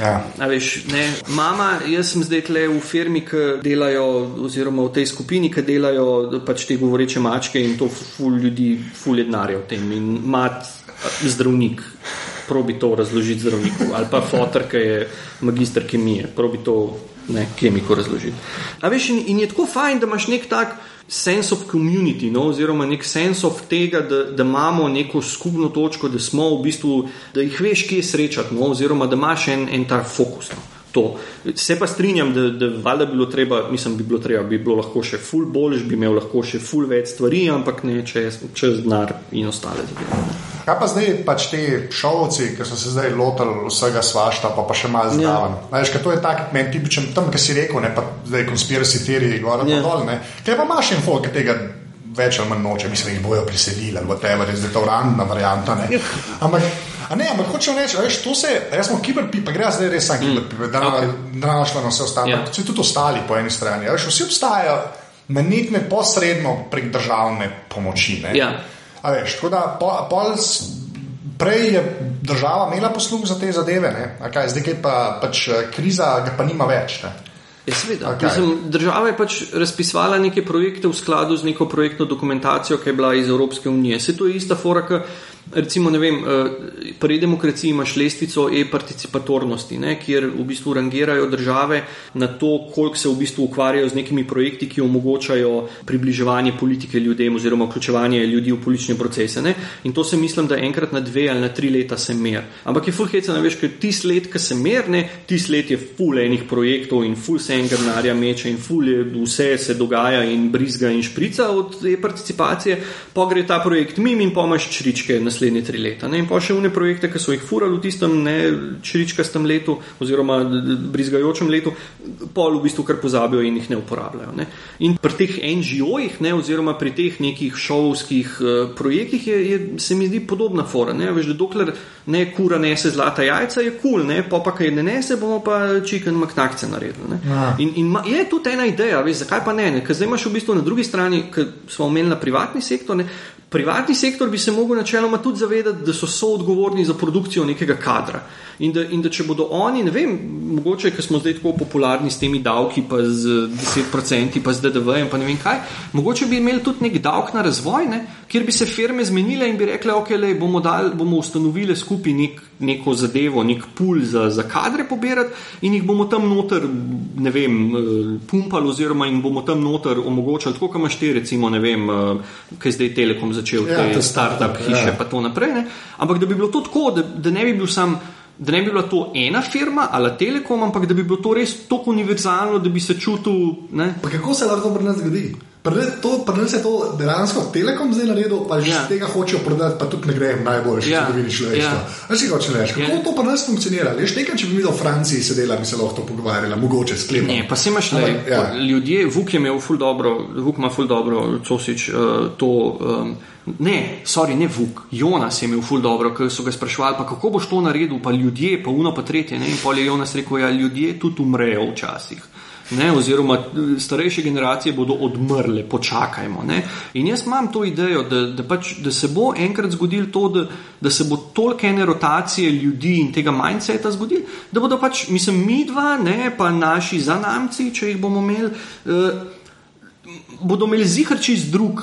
Ja. Veš, Mama, jaz sem zdaj tle v firmi, ki delajo, oziroma v tej skupini, ki delajo pač te govoreče mačke in to ful ljudi, ful je denarja v tem in mat zdravnik probi to razložiti zdravniku, ali pa fotor, ki je magistr kemije, probi to ne, kemiko razložiti. A veš, in, in je tako fajn, da imaš nek tak sense of community, no, oziroma nek sense of tega, da, da imamo neko skupno točko, da smo v bistvu, da jih veš, kje srečati, no, oziroma da imaš en, en tak fokus. No. To. Se pa strinjam, da, da valjda bi bilo treba, mislim, bi bilo treba, bi bilo lahko še ful boljš, bi imel lahko še ful več stvari, ampak ne čez, čez denar in ostale zadeve. Kaj pa zdaj pač ti šovci, ki so se zdaj lotili vsega svašta, pa, pa še malo? Ja. Veš, to je tak meni tipičen, tam, ki si rekel, ne pa zdaj konspiracy teorije, gor in ja. dol. Kaj pa imaš info, ki tega več ali manj noče, mislim, da jih bojo priselili, ali tebe, da je zdaj to randna varianta. Ne? Ampak, a ne, ampak hočem reči, veš, to se, jaz smo kiberpi, pa gre zdaj res sam mm. kiberpi, da okay. našla na vse ostale, yeah. Ja. tudi ostali po eni strani. Veš, vsi obstajajo na nek način posredno prek državne pomoči. Ja. Veš, tako da pol, pol prej je država imela posluh za te zadeve, kaj, zdaj je pa pač eh, kriza, ga pa nima več. Ne? Ja, okay. Mislim, država je pač razpisvala neke projekte v skladu z neko projektno dokumentacijo, ki je bila iz Evropske unije. Se to je ista fora, ki recimo, ne vem, eh, pri demokraciji imaš lestvico e-participatornosti, kjer v bistvu rangirajo države na to, koliko se v bistvu ukvarjajo z nekimi projekti, ki omogočajo približevanje politike ljudem oziroma vključevanje ljudi v politične procese. Ne? In to se mislim, da enkrat na dve ali na tri leta se mer. Ampak je full heca, veš, ker ti let, ki se merne, ti let je full enih projektov in full se enega denarja meče in full je vse se dogaja in brizga in šprica od te participacije, pa gre ta projekt mim in pomaš čričke naslednje naslednje tri leta. Ne? In pa še vne projekte, ki so jih furali v tistem čričkastem letu, oziroma brizgajočem letu, pol v bistvu kar pozabijo in jih ne uporabljajo. Ne? In pri teh NGO-jih, oziroma pri teh nekih šovskih uh, projektih, je, je, se mi zdi podobna fora. Ne? Veš, dokler ne kura nese zlata jajca, je kul, cool, pa pa kaj ne nese, bomo pa čiken maknakce naredili. Ja. In, in ma, je tudi ena ideja, veš, zakaj pa ne? ne? Ker zdaj imaš v bistvu na drugi strani, ki smo omenili privatni sektor, ne? Privatni sektor bi se lahko načeloma tudi zavedati, da so soodgovorni za produkcijo nekega kadra. In da, in da če bodo oni, ne vem, mogoče, ker smo zdaj tako popularni s temi davki, pa z 10%, pa z DDV-jem, pa ne vem kaj, mogoče bi imeli tudi nek davek na razvoj, ne, kjer bi se firme zmenile in bi rekle, ok, lej, bomo, dal, bomo ustanovili skupaj nek, neko zadevo, nek pul za, za kadre pobirati in jih bomo tam noter, ne vem, eh, pumpali oziroma jim bomo tam noter omogočali, tako kot imaš te, recimo, ne vem, eh, kaj zdaj Telekom začel, ja, te start-up hiše, ja. pa to naprej, ne. ampak da bi bilo to tako, da, da ne bi bil sam da ne bi bila to ena firma ali telekom, ampak da bi bilo to res tako univerzalno, da bi se čutil. Kako se lahko pri nas zgodi? Pri nas je to dejansko telekom zdaj naredil, pa že ja. z tega hočejo prodati, pa tudi ne gre najboljši, ja. če isto. Ja. Si hoče reči, kako ja. to pri nas funkcionira? Veš, nekaj, če bi videl v Franciji sedela, bi se lahko to pogovarjala, mogoče sklepno. Ne, pa se imaš le, ja. ljudje, Vuk je imel ful dobro, Vuk ima ful dobro, Cosič, uh, to. Um, Ne, sorry, ne Vuk, Jonas je imel ful dobro, ker so ga sprašvali, pa kako boš to naredil, pa ljudje, pa uno pa tretje. Ne? In pol je Jonas rekel, ja, ljudje tudi umrejo včasih. Ne, oziroma, starejše generacije bodo odmrle, počakajmo. Ne. In jaz imam to idejo, da, da, pač, da se bo enkrat zgodilo to, da, da se bo toliko ene rotacije ljudi in tega mindseta zgodilo, da bodo pač, mislim, mi dva, ne, pa naši zanamci, če jih bomo imeli, eh, bodo imeli zihrči z drug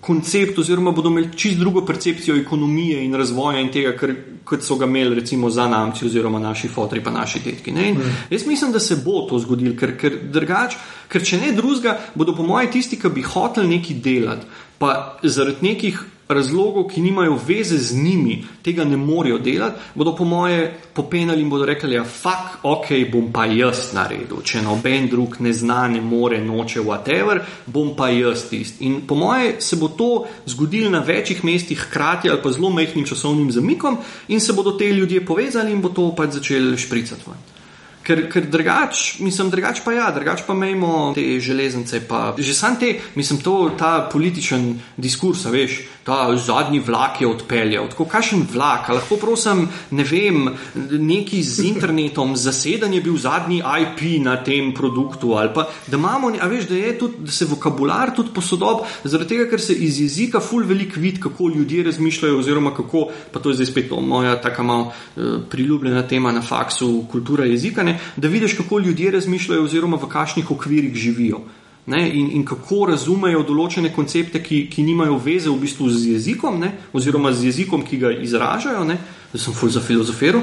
koncept, oziroma bodo imeli čist drugo percepcijo ekonomije in razvoja in tega, kar, kot so ga imeli recimo za namci oziroma naši fotri pa naši tetki. Mm. Jaz mislim, da se bo to zgodilo, ker, ker drugač, ker če ne drugega, bodo po mojem tisti, ki bi hoteli nekaj delati, pa zaradi nekih razlogov, ki nimajo veze z njimi, tega ne morejo delati, bodo po moje popenali in bodo rekli: ja, fuck, ok, bom pa jaz naredil. Če noben drug ne zna, ne more, noče, whatever, bom pa jaz tisti. In po moje se bo to zgodilo na večjih mestih hkrati ali pa zelo mehkim časovnim zamikom, in se bodo te ljudje povezali in bo to pač začeli špricati. Ker, ker drugač, mislim, drugač pa ja, drugač pa imamo te železnice. Pa, že sam te, mislim, to, ta političen diskurs, veš, ta zadnji vlak je odpeljal. Tako kakšen vlak, lahko prosim, ne vem, neki z internetom, zaseden je bil zadnji IP na tem produktu. Pa, da, imamo, veš, da, tudi, da se vokabular tudi posodob, zaradi tega, ker se iz jezika ful velik vid, kako ljudje razmišljajo, oziroma kako, pa to je zdaj spet moja tako malo uh, priljubljena tema na faksu, kultura jezika. Ne, da vidiš, kako ljudje razmišljajo, oziroma v kakšnih okvirih živijo. In, in kako razumejo določene koncepte, ki, ki nimajo veze v bistvu z jezikom, ne? oziroma z jezikom, ki ga izražajo. Zdaj sem full za filozofijo.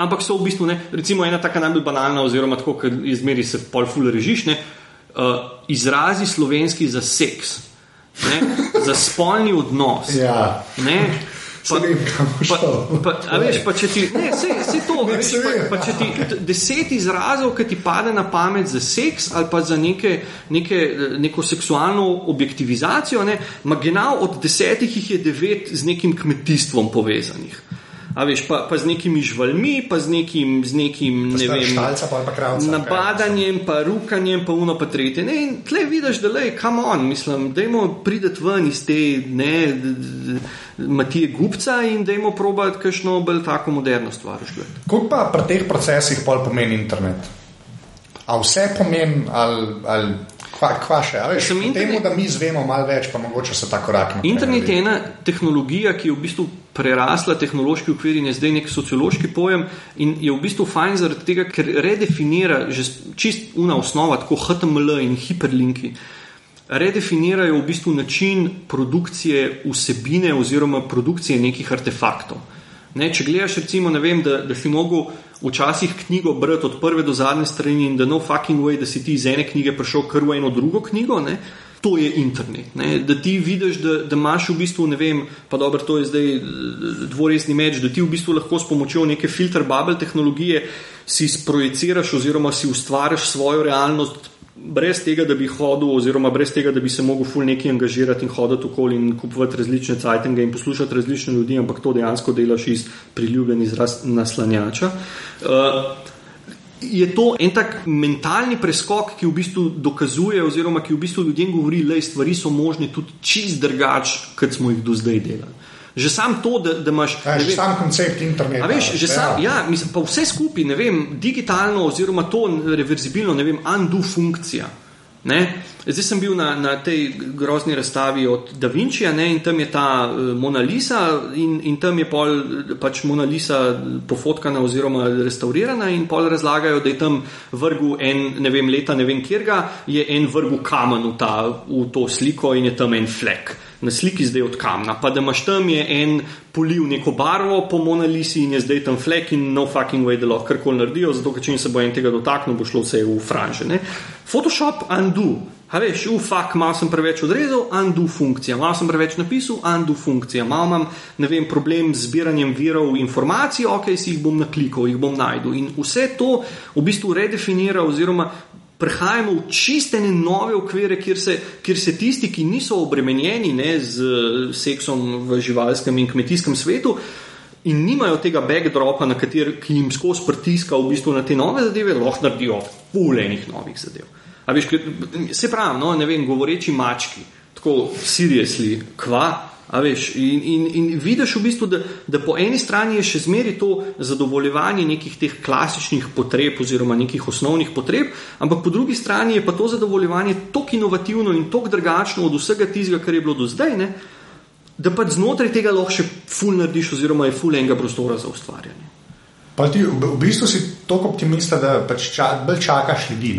Ampak so v bistvu, ne? recimo, ena taka najbolj banalna, oziroma tako, ker izmeri se pol full režiš, ne? Uh, izrazi slovenski za seks, ne? za spolni odnos. Ja. Pa, pa, pa, a veš, pa če ti, ne, se, se to, ne, veš, pa, pa če ti deset izrazov, ki ti pade na pamet za seks ali pa za neke, neke, neko seksualno objektivizacijo, ne, magenav od desetih jih je devet z nekim kmetijstvom povezanih. A veš, pa, pa z nekimi živalmi, pa z nekim, z nekim ne vem, štalca, pa kravca, napadanjem, pa rukanjem, pa uno, pa tretje. Ne, in tle vidiš, da le, kam on, mislim, dajmo prideti ven iz te, ne. D, d, d, Matije Gupca in da imamo probati kakšno bolj tako moderno stvar. Kot pa pri teh procesih pol pomeni internet? A vse pomeni ali. ali... Kva, kva še, veš, internet, temu, da mi zvemo malo več, pa mogoče se tako rakne. Internet je ena tehnologija, ki je v bistvu prerasla tehnološki okvir in je zdaj nek sociološki pojem in je v bistvu fajn zaradi tega, ker redefinira že čist una osnova, tako HTML in hiperlinki. Uh, redefinirajo v bistvu način produkcije vsebine oziroma produkcije nekih artefaktov. Ne, če gledaš, recimo, vem, da, da si mogel včasih knjigo brati od prve do zadnje strani in da no fucking way, da si ti iz ene knjige prišel kar v eno drugo knjigo, ne, to je internet. Ne, da ti vidiš, da, da imaš v bistvu, ne vem, pa dobro, to je zdaj eh, dvoresni meč, da ti v bistvu lahko s pomočjo neke filter bubble tehnologije si sprojeciraš oziroma si ustvariš svojo realnost brez tega, da bi hodil, oziroma brez tega, da bi se mogel ful neki angažirati in hoditi okoli in kupovati različne cajtenge in poslušati različne ljudi, ampak to dejansko delaš iz priljubljenih naslanjača. Uh, Je to en tak mentalni preskok, ki v bistvu dokazuje, oziroma ki v bistvu ljudem govori, da stvari so možne tudi čist drugače, kot smo jih do zdaj delali. Že sam to, da, da imaš. Ja, že sam koncept interneta. Veš, že sam, ja, mislim, pa vse skupaj, ne vem, digitalno oziroma to reverzibilno, ne vem, undo funkcija. Ne? Zdaj sem bil na, na tej grozni razstavi od Da Vinčija in tam je ta uh, Mona Lisa in, in tam je pol pač Mona Lisa pofotkana oziroma restaurirana in pol razlagajo, da je tam vrgu en, ne vem, leta, ne vem, kjer ga je en vrgu kamen v, ta, v to sliko in je tam en flek na sliki zdaj od kamna, pa da imaš tam en poliv neko barvo po Monalisi in je zdaj tam flek in no fucking way, da lahko karkoli naredijo, zato ker če se bo en tega dotaknil, bo šlo vse v franže. Ne? Photoshop undo. A veš, ufak, malo sem preveč odrezal, undo funkcija, malo sem preveč napisal, undo funkcija, malo imam, ne vem, problem z zbiranjem virov informacij, ok, si jih bom naklikal, jih bom najdel. In vse to v bistvu redefinira oziroma prehajamo v čistene nove okvire, kjer se, kjer se tisti, ki niso obremenjeni ne, z seksom v živalskem in kmetijskem svetu. In nimajo tega backdropa, na kater jim skozi pritiska v bistvu na te nove zadeve, lahko naredijo fulejnih novih zadev. Veš, se pravi, no, ne vem, govoreči mački, tako seriously, kva, Veš, in, in, in vidiš v bistvu, da, da po eni strani je še zmeraj to zadovoljevanje nekih teh klasičnih potreb oziroma nekih osnovnih potreb, ampak po drugi strani je pa to zadovoljevanje tako inovativno in tako drugačno od vsega tistega, kar je bilo do zdaj, ne, da pa znotraj tega lahko še ful narediš oziroma je ful enega prostora za ustvarjanje. Pa ti v bistvu si tako optimista, da pač ča, bolj čakaš ljudi.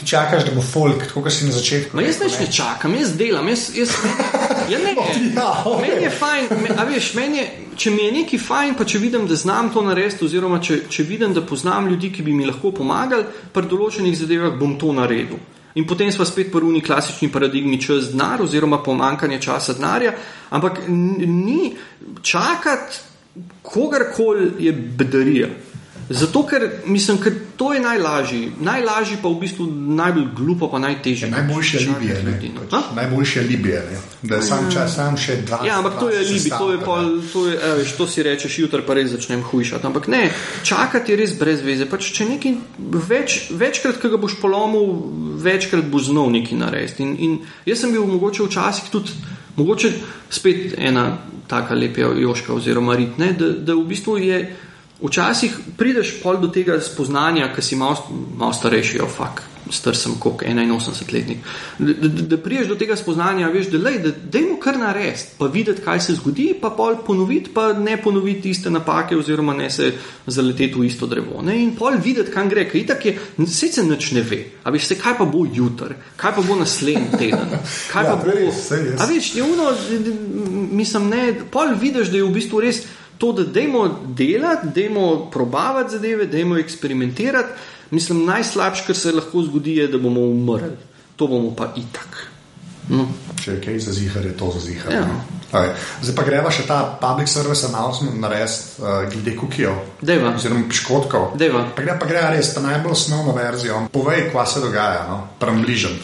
Ti čakaš, da bo folk, tako kot si na začetku. Ma jaz ne čakam, jaz delam. Jaz, jaz, Ja, ne, Ja, ok. meni je fajn, me, a veš, meni je, če mi je nekaj fajn, pa če vidim, da znam to narediti, oziroma če, če vidim, da poznam ljudi, ki bi mi lahko pomagali, pri določenih zadevah bom to naredil. In potem smo spet po runi klasični paradigmi čas denar, oziroma pomankanje časa denarja, ampak ni čakati kogarkoli je bedarija. Zato, ker mislim, ker to je najlažji, najlažji pa v bistvu najbolj glupo, pa najtežje. Najboljše je čakati Libije. Ne? ljudi, no. Pač, najboljše je Libije. Ne? Da je sam čas, sam še dva. Ja, ampak to je dva libi, to je pol, to je, evo, veš, to si rečeš, jutri pa res začnem hujšati. Ampak ne, čakati je res brez veze. Pač, če nekaj več, večkrat, ki ga boš polomil, večkrat boš znal nekaj narediti. In, in jaz sem bil mogoče včasih tudi, mogoče spet ena taka lepa joška oziroma rit, ne, da, da v bistvu je. Včasih prideš pol do tega spoznanja, ki si malo, malo starejši, oh, fuk, star sem kot 81-letnik. Da, da, da prideš do tega spoznanja, veš, da lej, da dajmo kar narediti, pa videti, kaj se zgodi, pa pol ponoviti, pa ne ponoviti iste napake, oziroma ne se zaleteti v isto drevo. Ne? In pol videti, kam gre, ker itak je, vse se nič ne ve. A veš, se, kaj pa bo jutri, kaj pa bo naslednji teden, kaj Ja, pa bo. res. A veš, je uno, mislim, ne, pol vidiš, da je v bistvu res to, da dajmo delati, dajmo probavati zadeve, dajmo eksperimentirati. Mislim, najslabše, kar se lahko zgodi, je, da bomo umrli. To bomo pa itak. No. Če je kaj za zihar, je to za zihar. Ja. Okay. Zdaj pa greva še ta public service announcement narediti uh, glede kukijev. Dejva. Oziroma piškotkov. Dejva. Pa gre pa gre res ta najbolj osnovno verzijo. Povej, kva se dogaja, no? prembližen.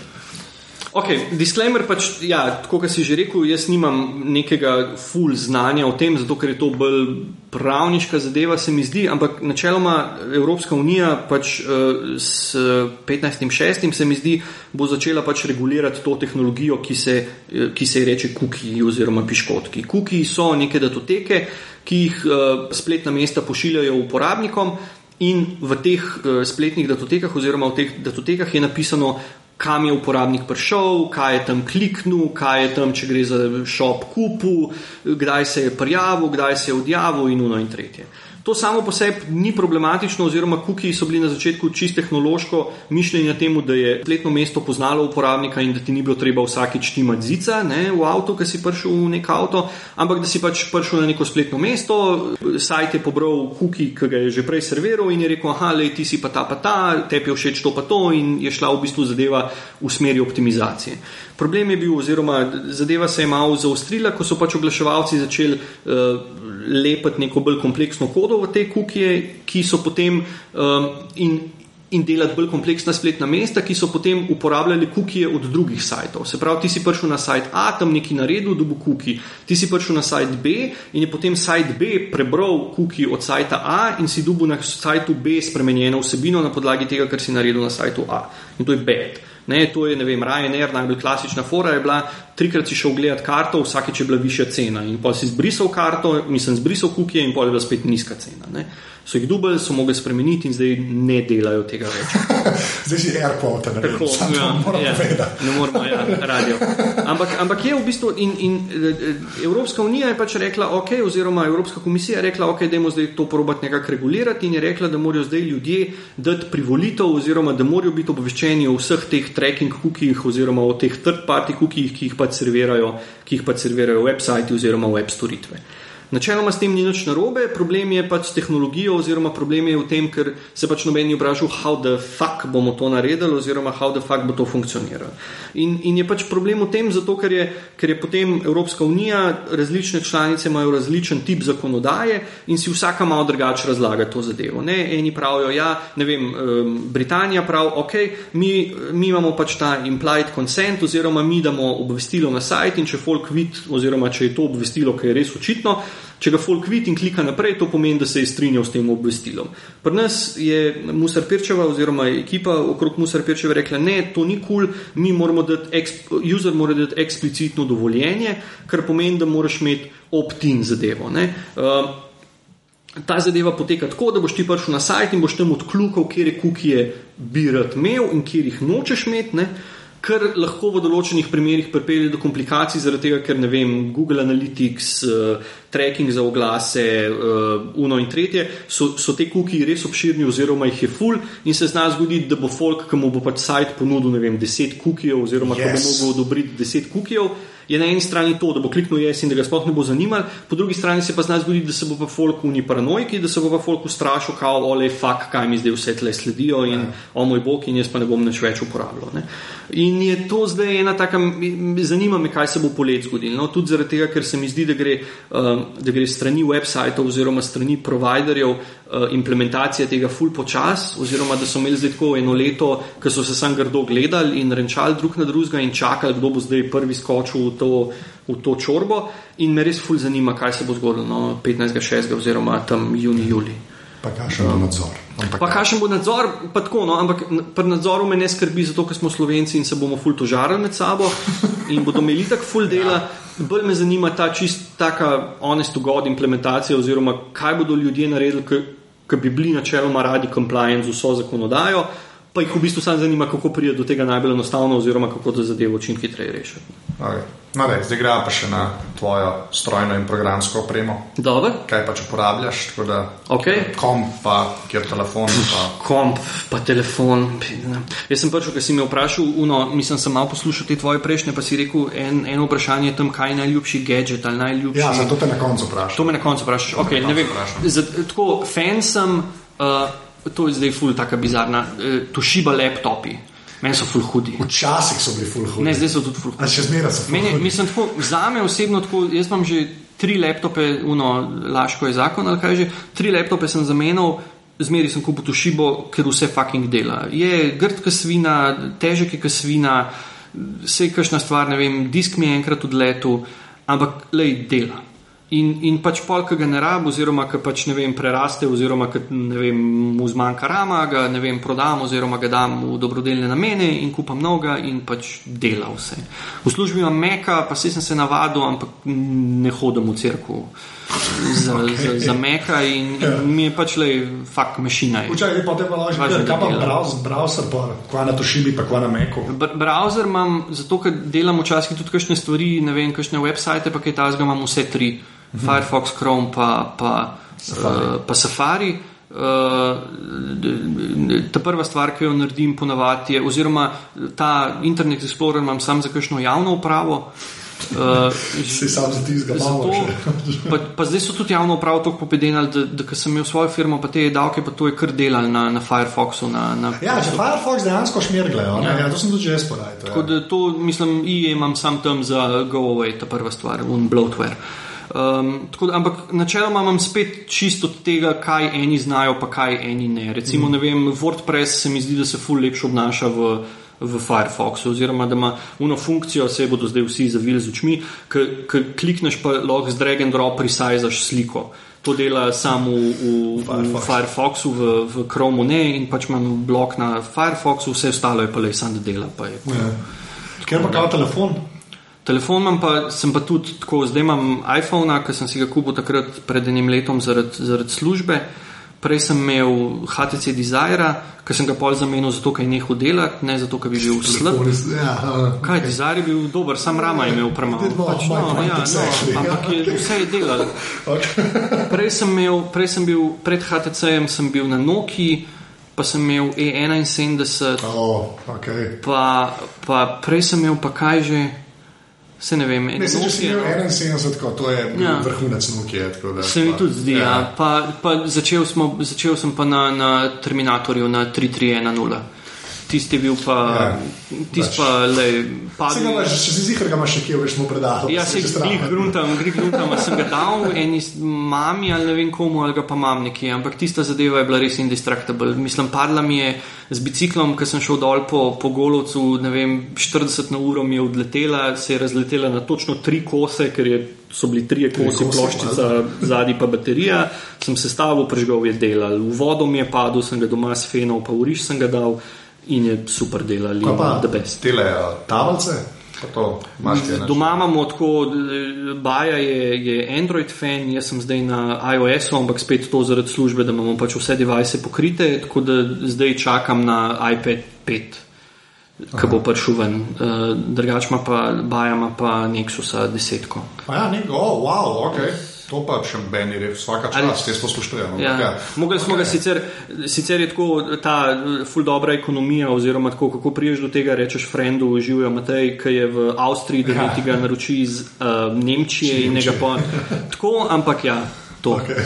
Ok, disclaimer pač, ja, tako kot si že rekel, jaz nimam nekega full znanja o tem, zato ker je to bolj pravniška zadeva, se mi zdi, ampak načeloma Evropska unija pač eh, s 15.6. se mi zdi, bo začela pač regulirati to tehnologijo, ki se, eh, ki se ji reče kuki oziroma piškotki. Kuki so neke datoteke, ki jih eh, spletna mesta pošiljajo uporabnikom. In v teh uh, spletnih datotekah, oziroma v teh datotekah, je napisano, kam je uporabnik prišel, kaj je tam kliknil, kaj je tam, če gre za shop kupu, kdaj se je prijavil, kdaj se je odjavil in uno in tretje. To samo po sebi ni problematično, oziroma kuki so bili na začetku čist tehnološko mišljeni na tem, da je spletno mesto poznalo uporabnika in da ti ni bilo treba vsakič timati zica ne, v avto, ki si prišel v nek avto, ampak da si pač prišel na neko spletno mesto, sajt je pobral kuki, ki ga je že prej serviral in je rekel, aha, lej, ti si pa ta pa ta, tebi je všeč to pa to in je šla v bistvu zadeva v smeri optimizacije. Problem je bil, oziroma zadeva se je malo zaostrila, ko so pač oglaševalci začeli uh, lepiti neko bolj kompleksno kodo v te kukije, ki so potem um, in, in delati bolj kompleksna spletna mesta, ki so potem uporabljali kukije od drugih sajtov. Se pravi, ti si prišel na sajt A, tam neki naredil, dobil kuki, ti si prišel na sajt B in je potem sajt B prebral kuki od sajta A in si dobil na sajtu B spremenjeno vsebino na podlagi tega, kar si naredil na sajtu A. In to je bed. Ne, to je, ne vem, Ryanair, najbolj klasična fora je bila, trikrat si šel gledat karto, vsakeč je bila višja cena in pa si zbrisal karto, mislim, zbrisal kukije in pa je bila spet nizka cena. Ne. So jih dubali, so mogli spremeniti in zdaj ne delajo tega več. Zdaj si airport, ne Tako, vem, ja, moram ja, povedati. ne moramo, ja, radio. Ampak, ampak je v bistvu in, in eh, Evropska unija je pač rekla, ok, oziroma Evropska komisija je rekla, ok, dajmo zdaj to probati nekako regulirati in je rekla, da morajo zdaj ljudje dati privolitev oziroma da morajo biti obveščeni o vseh teh tracking cookijih oziroma o teh third party cookijih, ki jih pač servirajo, ki jih pač servirajo websajti oziroma web storitve. Načeloma s tem ni nič narobe, problem je pač s tehnologijo, oziroma problem je v tem, ker se pač noben ni vprašal, how the fuck bomo to naredili, oziroma how the fuck bo to funkcioniralo. In, in je pač problem v tem, zato ker je, ker je potem Evropska unija, različne članice imajo različen tip zakonodaje in si vsaka malo drugače razlaga to zadevo. Ne? Eni pravijo, ja, ne vem, um, Britanija pravi, ok, mi, mi imamo pač ta implied consent, oziroma mi damo obvestilo na sajt in če folk vidi, oziroma če je to obvestilo, ki je res očitno, Če ga folk vidi in klika naprej, to pomeni, da se je strinjal s tem obvestilom. Pri nas je Musar Pirčeva oziroma ekipa okrog Musar Pirčeva rekla, ne, to ni kul, cool, mi moramo dati, user mora dati eksplicitno dovoljenje, kar pomeni, da moraš imeti opt-in zadevo. Ne. Uh, Ta zadeva poteka tako, da boš ti prišel na sajt in boš tam odkljukal, kje kukije bi rad imel in kje jih nočeš imeti. Ne? Kar lahko v določenih primerjih pripelje do komplikacij, zaradi tega, ker ne vem, Google Analytics, uh, tracking za oglase, uh, uno in tretje, so, so te kuki res obširni, oziroma jih je full, in se zna zgoditi, da bo folk, ki mu bo pač sajt ponudil, ne vem, 10 kukijev, oziroma yes. ki bo mogel odobriti 10 kukijev, je na eni strani to, da bo kliknil jaz in da ga sploh ne bo zanimal, po drugi strani se pa zna zgoditi, da se bo pa folk uni paranoiki, da se bo pa folk ustrašil, kao, ole, fuck, kaj mi zdaj vse tle sledijo in o moj bog in jaz pa ne bom nič več uporabljal. Ne. In je to zdaj ena taka, zanima me, kaj se bo polet zgodilo. No, tudi zaradi tega, ker se mi zdi, da gre, um, da gre strani websajtov oziroma strani providerjev uh, implementacija tega full počas, oziroma da so imeli zdaj tako eno leto, ki so se sam grdo gledali in renčali drug na drugega in čakali, kdo bo zdaj prvi skočil v to, v to čorbo. In me res full zanima, kaj se bo zgodilo no, 15.6. oziroma tam juni, juli. Pa kakšen bo nadzor? Pa kakšen bo nadzor? Pa tako, no, ampak pri nadzoru me ne skrbi, zato ker smo slovenci in se bomo ful tožarali med sabo in bodo imeli tako ful dela. Ja. Bolj me zanima ta čist taka honest to god implementacija oziroma kaj bodo ljudje naredili, ki bi bili načeloma radi compliant z vso zakonodajo, pa jih v bistvu samo zanima, kako pride do tega najbolj enostavno, oziroma kako to zadevo čim hitreje rešiti. Okay. No, dej, zdaj gremo pa še na tvojo strojno in programsko opremo. Dobar. Kaj pa če uporabljaš? Okay. Komp, pa kjer telefon. Pa. Komp, pa telefon. Jaz sem prišel, ker si me vprašal, uno, mislim, sem malo poslušal te tvoje prejšnje, pa si rekel en, eno vprašanje tam, kaj je najljubši gadget ali najljubši. Ja, zato te na koncu vprašam. To me na koncu vprašaš. Okay, ne vem. Tako, fan sem. Uh, to je zdaj ful, tako bizarna, e, tošiba laptopi. Meni so ful hudi. Včasih so bili ful hudi. Ne, zdaj so tudi ful hudi. Še zmeraj so Meni, hudi. Mislim, tako, za me osebno, tako, jaz imam že tri laptope, uno, laško je zakon, ali kaj že, tri laptope sem zamenjal. Zmeri sem kupil tošibo, ker vse fucking dela. Je grd, kot svina, težek je svina, vse je kašna stvar, ne vem, disk mi je enkrat odletel, ampak le dela. In, in pač pol, ki ga ne rabi, oziroma ki pač ne vem, preraste, oziroma ki vem, mu zmanjka rama, ga ne vem, prodam, oziroma ga dam v dobrodelne namene in kupam noga in pač dela vse. V službi imam meka, pa se sem se navadil, ampak ne hodim v crkvu. Za, okay. za, za meka in, in ja. mi je pač le, fakt, mašina. Včasih pa te pa lažje, kaj pa browser, browser pa kva na tošibi, pa kva na meku. Br browser imam, zato ker delam včasih tudi kakšne stvari, ne vem, kakšne website, pa kaj tazga imam vse tri. -hmm. Firefox, Chrome, pa, pa Safari. Uh, pa Safari. Uh, ta prva stvar, ki jo naredim, ponavadi je, oziroma ta Internet Explorer imam sam za kakšno javno upravo. Uh, Se sam za tizga malo. pa, pa zdaj so tudi javno upravo tako popedenali, da, da, da sem imel svojo firmo, pa te davke, pa to je kar delal na, na Firefoxu. Na, na ja, če Firefox dejansko šmirglejo, ja. ja, to sem tudi jaz podajal. Tako da to, mislim, IE imam sam tam za go away, ta prva stvar, un bloatware. Uh, Um, da, ampak načeloma imam spet čisto od tega, kaj eni znajo, pa kaj eni ne. Recimo, mm. ne vem, WordPress se mi zdi, da se ful lepše obnaša v, v Firefoxu, oziroma da ima uno funkcijo, se bodo zdaj vsi zavili z očmi, ki klikneš pa lahko z drag and drop resajzaš sliko. To dela samo v, v, Firefox. v Firefoxu, v, v Chromu ne in pač imam blok na Firefoxu, vse ostalo je pa le samo da dela. Ja. Ker pa kao telefon. Telefon imam pa, sem pa tudi tako, zdaj imam iPhone, ki sem si ga kupil takrat pred enim letom zaradi, zaradi službe. Prej sem imel HTC Desire, ki sem ga pol zamenil zato, ker je nehal delati, ne zato, ker bi bil slab. Ja, Kaj, Desire je bil dober, sam rama je imel premalo. Pač, no, ja, no, ampak je, vse je delal. Prej sem, imel, prej sem bil, pred HTC-jem sem bil na Noki, pa sem imel E71. Oh, okay. pa, pa prej sem imel pa kaj že. Se ne vem, ne če si imel 71, tako, to je ja. vrhunec Nukije. Se mi tudi zdi. Ja. Ja. Pa, pa začel, smo, začel sem pa na, na Terminatorju na 3310 tisti je bil pa, ja, tisti pa, le, padel. Če imaš, če si zihar, ga imaš še kje, veš, mu predal. Ja, se glih gruntam, glih gruntam, sem ga dal eni mami ali ne vem komu, ali ga pa mam nekje, ampak tista zadeva je bila res indestructible. Mislim, padla mi je z biciklom, ker sem šel dol po, po golovcu, ne vem, 40 na uro mi je odletela, se je razletela na točno tri kose, ker je so bili tri kosi, ploščica, zadnji pa baterija, sem se stavil, prežgal je delal. V vodo mi je padel, sem ga doma s fenom, pa v riš sem ga dal in je super delali. Kaj pa tele tablice? Doma imamo tako, Baja je, je Android fan, jaz sem zdaj na iOS-u, ampak spet to zaradi službe, da imamo pač vse device pokrite, tako da zdaj čakam na iPad 5. ki bo prišel ven. Uh, Drugač ima pa Bajama pa Nexusa desetko. A ja, nek, oh, wow, ok. To pa še meni je vsaka čas, te spoštujemo. Ja. Ja. Mogli smo ga sicer, sicer je tako ta eh, ful dobra ekonomija, oziroma tako, kako priješ do tega, rečeš frendu, živijo Matej, ki je v Avstriji, da ja. ti ga naroči iz uh, Nemčije in njega pa. Tako, ampak ja, to. Okay.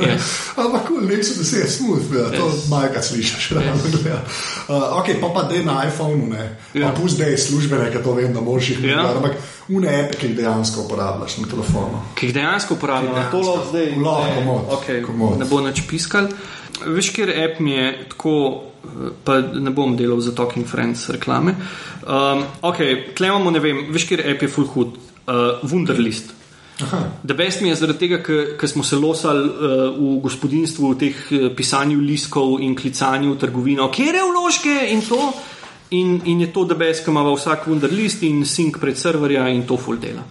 Yes. Ampak, cool, nek so se je smooth, ja, to yes. majka slišiš. Yes. Ja. Uh, ok, pa pa dej na iPhonu, ne. Ja. Pa pusti dej službene, ker to vem, da moraš jih ja. Ampak une epe, ki jih dejansko uporabljaš na telefonu. Ki jih dejansko uporabljaš, to lahko zdaj. Lahko, komod. Okay. komod. Ne bo nič piskal. Veš, ker app mi je tako, pa ne bom delal za Talking Friends reklame. Um, ok, tle imamo, ne vem, veš, ker app je full hood, uh, Wunderlist. Da best mi je zaradi tega, ker smo se losali uh, v gospodinstvu, v teh uh, pisanju liskov in klicanju v trgovino, kjer je vložke in to. In, in je to, da best, ki ima vsak vendar list in sink pred serverja in to full dela.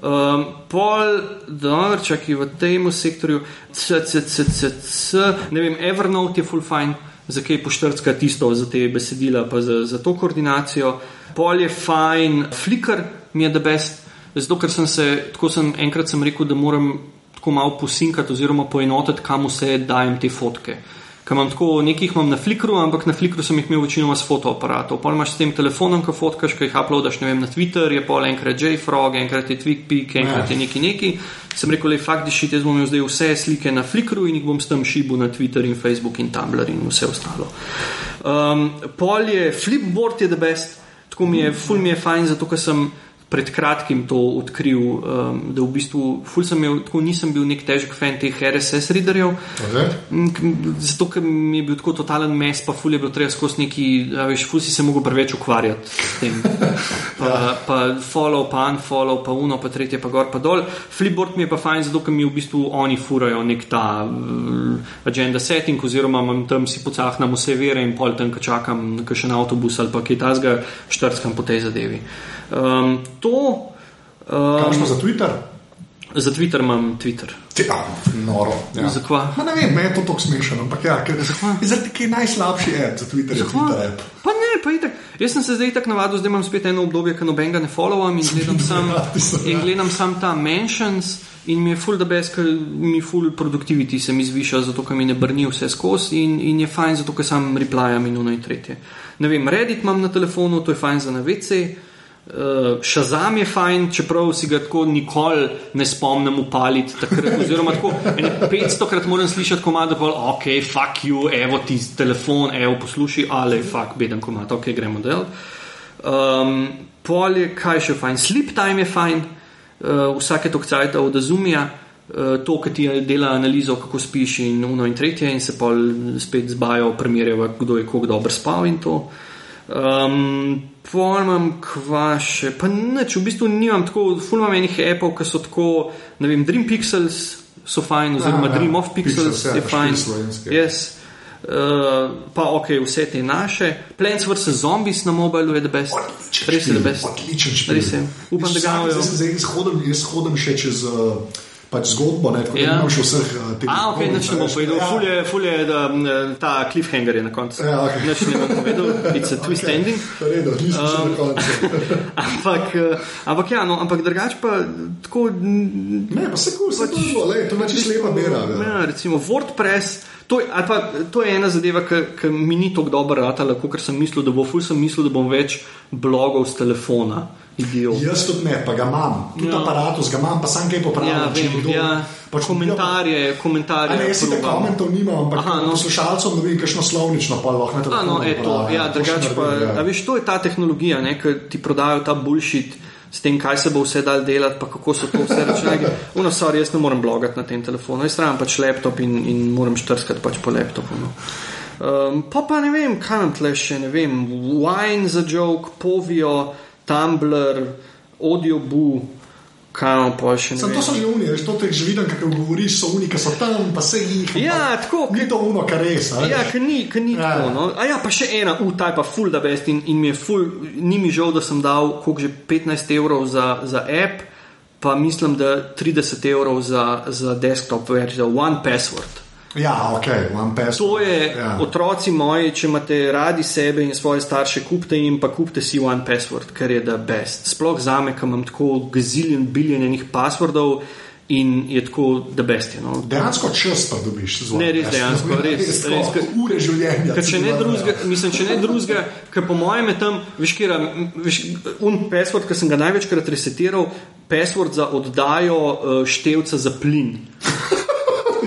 Um, pol, dobro, čakaj v tem sektorju, c, c, c, c, c, ne vem, Evernote je full fine, za kaj poštrcka tisto za te besedila, pa za, za to koordinacijo. Pol je fine, Flickr mi je da best. Zato, ker sem se, tako sem enkrat sem rekel, da moram tako malo posinkati oziroma poenotiti, kam vse dajem te fotke. Ker imam tako, nekaj imam na Flickru, ampak na Flickru sem jih imel večinoma s fotoaparatom. Pol imaš s tem telefonom, ki fotkaš, ki jih uploadaš, vem, na Twitter, je pol enkrat JFrog, enkrat je TweetPeak, enkrat je ja. neki neki. Sem rekel, le fakt, da šit, jaz bom imel zdaj vse slike na Flickru in jih bom s tem šibu na Twitter in Facebook in Tumblr in vse ostalo. Um, pol je Flipboard je the best, tako mi je, full mi je fajn, zato ker sem pred kratkim to odkril, um, da v bistvu imel, tako nisem bil nek težek fan teh RSS readerjev. Mm, zato, ker mi je bil tako totalen mes, pa ful je bil treba skozi neki, veš, ful si se mogel preveč ukvarjati s tem. Pa, ja. pa follow, pa unfollow, pa uno, pa tretje, pa gor, pa dol. Flipboard mi je pa fajn, zato ker mi v bistvu oni furajo nek ta uh, agenda setting, oziroma imam tam si pocahnam vse vere in pol tam, ko čakam na kakšen avtobus ali pa kaj tasga, štrskam po tej zadevi. Um, to. Um, Kaj smo za Twitter? Za Twitter imam Twitter. Ja, noro. Ja. Zakaj? Ne vem, me je to tako smešno. Ampak ja, ker je najslabši app za Twitter. Je Twitter app. Pa ne, pa itak. Jaz sem se zdaj tako navadil, zdaj imam spet eno obdobje, ko nobenega ne followam in gledam sam, in ja. gledam sam ta mentions. In mi je full da best, ker mi full productivity se mi zviša, zato ker mi ne brni vse skozi in, in je fajn, zato ker sam replyam in uno in tretje. Ne vem, Reddit imam na telefonu, to je fajn za navece. Uh, Shazam je fajn, čeprav si ga tako nikoli ne spomnim upaliti. Takrat, oziroma, tako 500 krat moram slišati komad, da je ok, fuck you, evo ti telefon, evo posluši, ali fuck, beden komad, ok, gremo del. Um, pol je kaj še fajn, sleep time je fajn, uh, vsake tok cajt od Azumija. Uh, to, ki ti dela analizo, kako spiš, in uno in tretje, in se pa spet zbajo, primerjava, kdo je koliko dobro spal in to. Um, Pojmem, kva še, pa neč, v bistvu nimam tako, fulno menih apov, ki so tako, ne vem, Dream Pixels so fajn, oziroma ja, Dream of Pixels, Pixels je ja, fajn. Yes. Uh, pa ok, vse te naše. Plants vs. Zombies na mobilu je the best. Res je the best. Odličen. Res je. Upam, da ga imajo. Jaz hodim še čez. Uh, pač zgodbo, ne, tako ja. da imaš vseh uh, teh. A, ok, neč ne bom povedal, ja. ful je, ful je da, ta cliffhanger je na koncu. Ja, okay. Neč ne bom povedal, it's a twist okay. ending. Redo, nisem um, na koncu. ampak, uh, ampak ja, no, ampak drugač pa tako. Ne, pa se kul, se pač, to, le, to pač slepa bera. Ja. ja, recimo WordPress. To je, pa, to je ena zadeva, ki mi ni tako dobro ratala, kot sem mislil, da bo. Ful sem mislil, da bom več blogov z telefona. Idiot. Jaz tudi ne, pa ga imam, tudi ja. aparatus ga imam, pa sem kaj popravil. Ja, vem, ja. pač komentarje, komentarje. Ne, jaz si te komentov nimam, ampak Aha, no. poslušalcem vidim, kakšno slovnično pa lahko na to. No, eto, ja, drugače pa, ja. a veš, to je ta tehnologija, ne, ki ti prodajo ta bullshit s tem, kaj se bo vse dal delati, pa kako so to vse računalniki. Uno, sorry, jaz ne morem blogati na tem telefonu, jaz rabim pač laptop in, in moram štrskati pač po laptopu. No. Um, pa pa ne vem, kaj nam tle še, ne vem, wine za joke, povijo, Tumblr, audioboo. Kaj pa še ne? To so že unije, to te že vidim, kako govoriš, so unije, ki so tam, pa se jih. Ja, tako. Ni to uno, kar res. Ja, ker ni, ker ni ja. tako. No? A ja, pa še ena, utaj pa full da best in, in mi je full, ni mi žal, da sem dal koliko že 15 evrov za, za app, pa mislim, da 30 evrov za, za desktop verzijo, one password. Ja, ok, one password. To je, ja. otroci moji, če imate radi sebe in svoje starše, kupite jim pa kupite si one password, ker je the best. Sploh za me, ki imam tako gaziljen, biljen enih passwordov in je tako the best. You know. Dejansko čas pa dobiš z one Ne, res dejansko, res, Res, res, tako, ure življenja. Če ne dajo. drugega, mislim, če ne drugega, ker po mojem je tam, veš, kjer, veš, un password, ki sem ga največkrat resetiral, password za oddajo uh, števca za plin.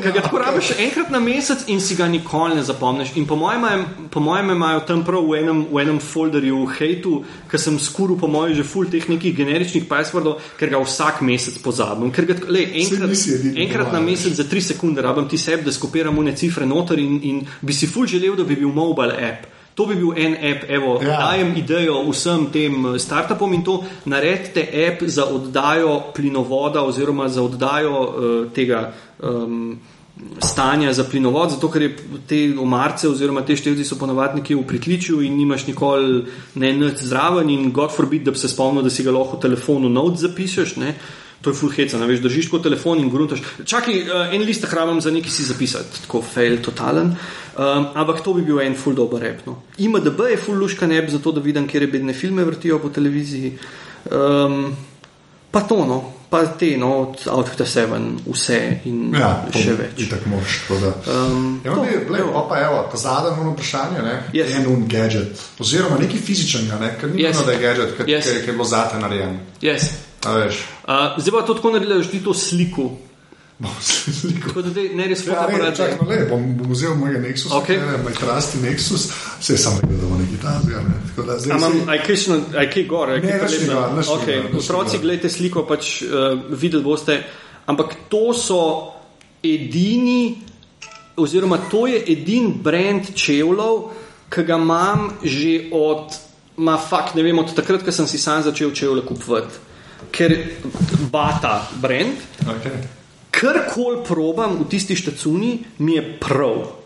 Ker ga tako rabiš enkrat na mesec in si ga nikoli ne zapomniš. In po mojem, po mojem imajo tam prav v enem, v enem folderju v hejtu, ker sem skuril po mojem že full teh nekih generičnih passwordov, ker ga vsak mesec pozabim. Ker ga, lej, enkrat, edini, enkrat na mesec za tri sekunde rabim ti sebi, da skopiram une cifre noter in, in bi si ful želel, da bi bil mobile app. To bi bil en app, evo, Ja. ja. dajem idejo vsem tem eh, startupom in to naredite app za oddajo plinovoda oziroma za oddajo uh, tega. Um, Stanja za plinovod, zato ker te omarce oziroma te števci so ponovadi nekje v pritličju in nimaš nikoli ne nič zraven in God forbid, da bi se spomnil, da si ga lahko v telefonu note zapišeš. Ne? To je full heca, ne veš, držiš kot telefon in gruntaš. Čakaj, uh, en list hrabam za nekaj si zapisati, tako fail totalen. Um, ampak to bi bil en full dober rep. No. IMDB je full luška neb za to, da vidim, kje bedne filme vrtijo po televiziji. Um, pa to, no, pa te, no, od Out of the Seven, vse in Ja, še več. Itak moraš. tako da. Um, Evo, to, glej, evo. pa pa evo, ta zadnje vprašanje, ne? Yes. en un gadget, oziroma nekaj fizičnega, ne? ker ni Yes. yes. da je gadget, ki Yes. yes. je bilo zate narejen. Yes. A Uh, zdaj pa to tako naredila, da želi to sliko. Tako da dej, ne res Ja, ne, čak, no, le, bom, bom vzel mojega Nexusa, Okej. okay. moj krasti Nexus, vse sam rekel, da bo neki tazga. Ne? Tako da zdaj Imam, si- aj kaj, gor, aj Ne, kaj ni okay, Otroci, gledajte sliko, pač uh, videli boste. Ampak to so edini, oziroma to je edini brand čevljev, ki ga imam že od, ma fakt, ne vem, od takrat, ko sem si sam začel čevlje kupovati. Ker bata brand, Okay. Karkoli probam v tisti štacuni, mi je prav.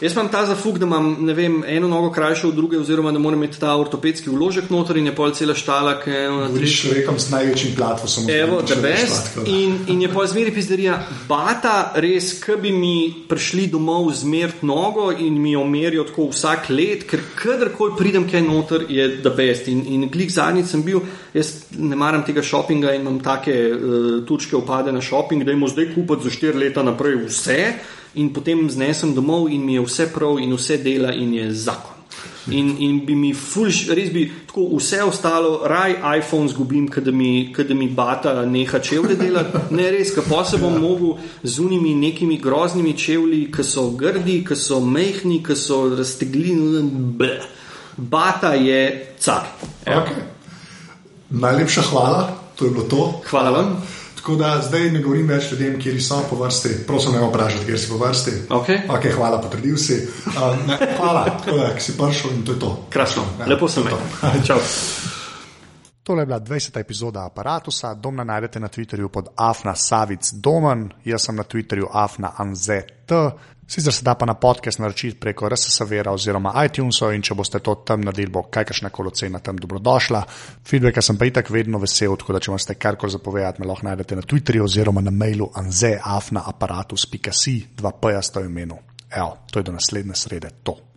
Jaz imam ta zafuk, da imam vem, eno nogo krajšo od druge, oziroma da moram imeti ta ortopedski vložek noter in je pol cela štala, ki je na tri. Govoriš človekom s največjim platformom. Evo, the best. In, in je pa zmeri pizderija, bata res, ki bi mi prišli domov zmert nogo in mi jo merijo tako vsak let, ker kadarkoli pridem kaj noter, je the best. In, in glik zadnjič sem bil, jaz ne maram tega šopinga in imam take uh, turške upade na šoping, da jim zdaj kupiti za štiri leta naprej vse in potem znesem domov in mi je vse prav in vse dela in je zakon. In, in bi mi ful, res bi tako vse ostalo, raj iPhone zgubim, kadar mi, kadar mi bata neha čevlje delati. Ne res, ker pa se bom mogel z unimi nekimi groznimi čevlji, ki so grdi, ki so mehni, ki so razteglini. bleh. Bata je car. Okay. Najlepša hvala, to je bilo to. Hvala vam. Tako da zdaj ne govorim več ljudem, kje so po vrsti. Prosim, ne vprašajte, kje si po vrsti. Okay. Okay, hvala, potrdil si. Uh, ne, hvala, tako da si prišel in to je to. Krasno, Ja, lepo sem. Čau. Tole je bila 20. epizoda aparata. Domna najdete na Twitterju pod Afna Savic Domen, jaz sem na Twitterju Afna Anzet. Sicer se da pa na podcast naročiti preko RSS-a oziroma iTunesov in če boste to tam naredili, bo kakršna koli ocena tam dobrodošla. Feedbacka sem pa itak vedno vesel, tako da če imate karkoli zapovedati, me lahko najdete na Twitterju oziroma na mailu anzeafnaaparatus.si, dva p-ja sta v imenu. Evo, to je do naslednje srede, to.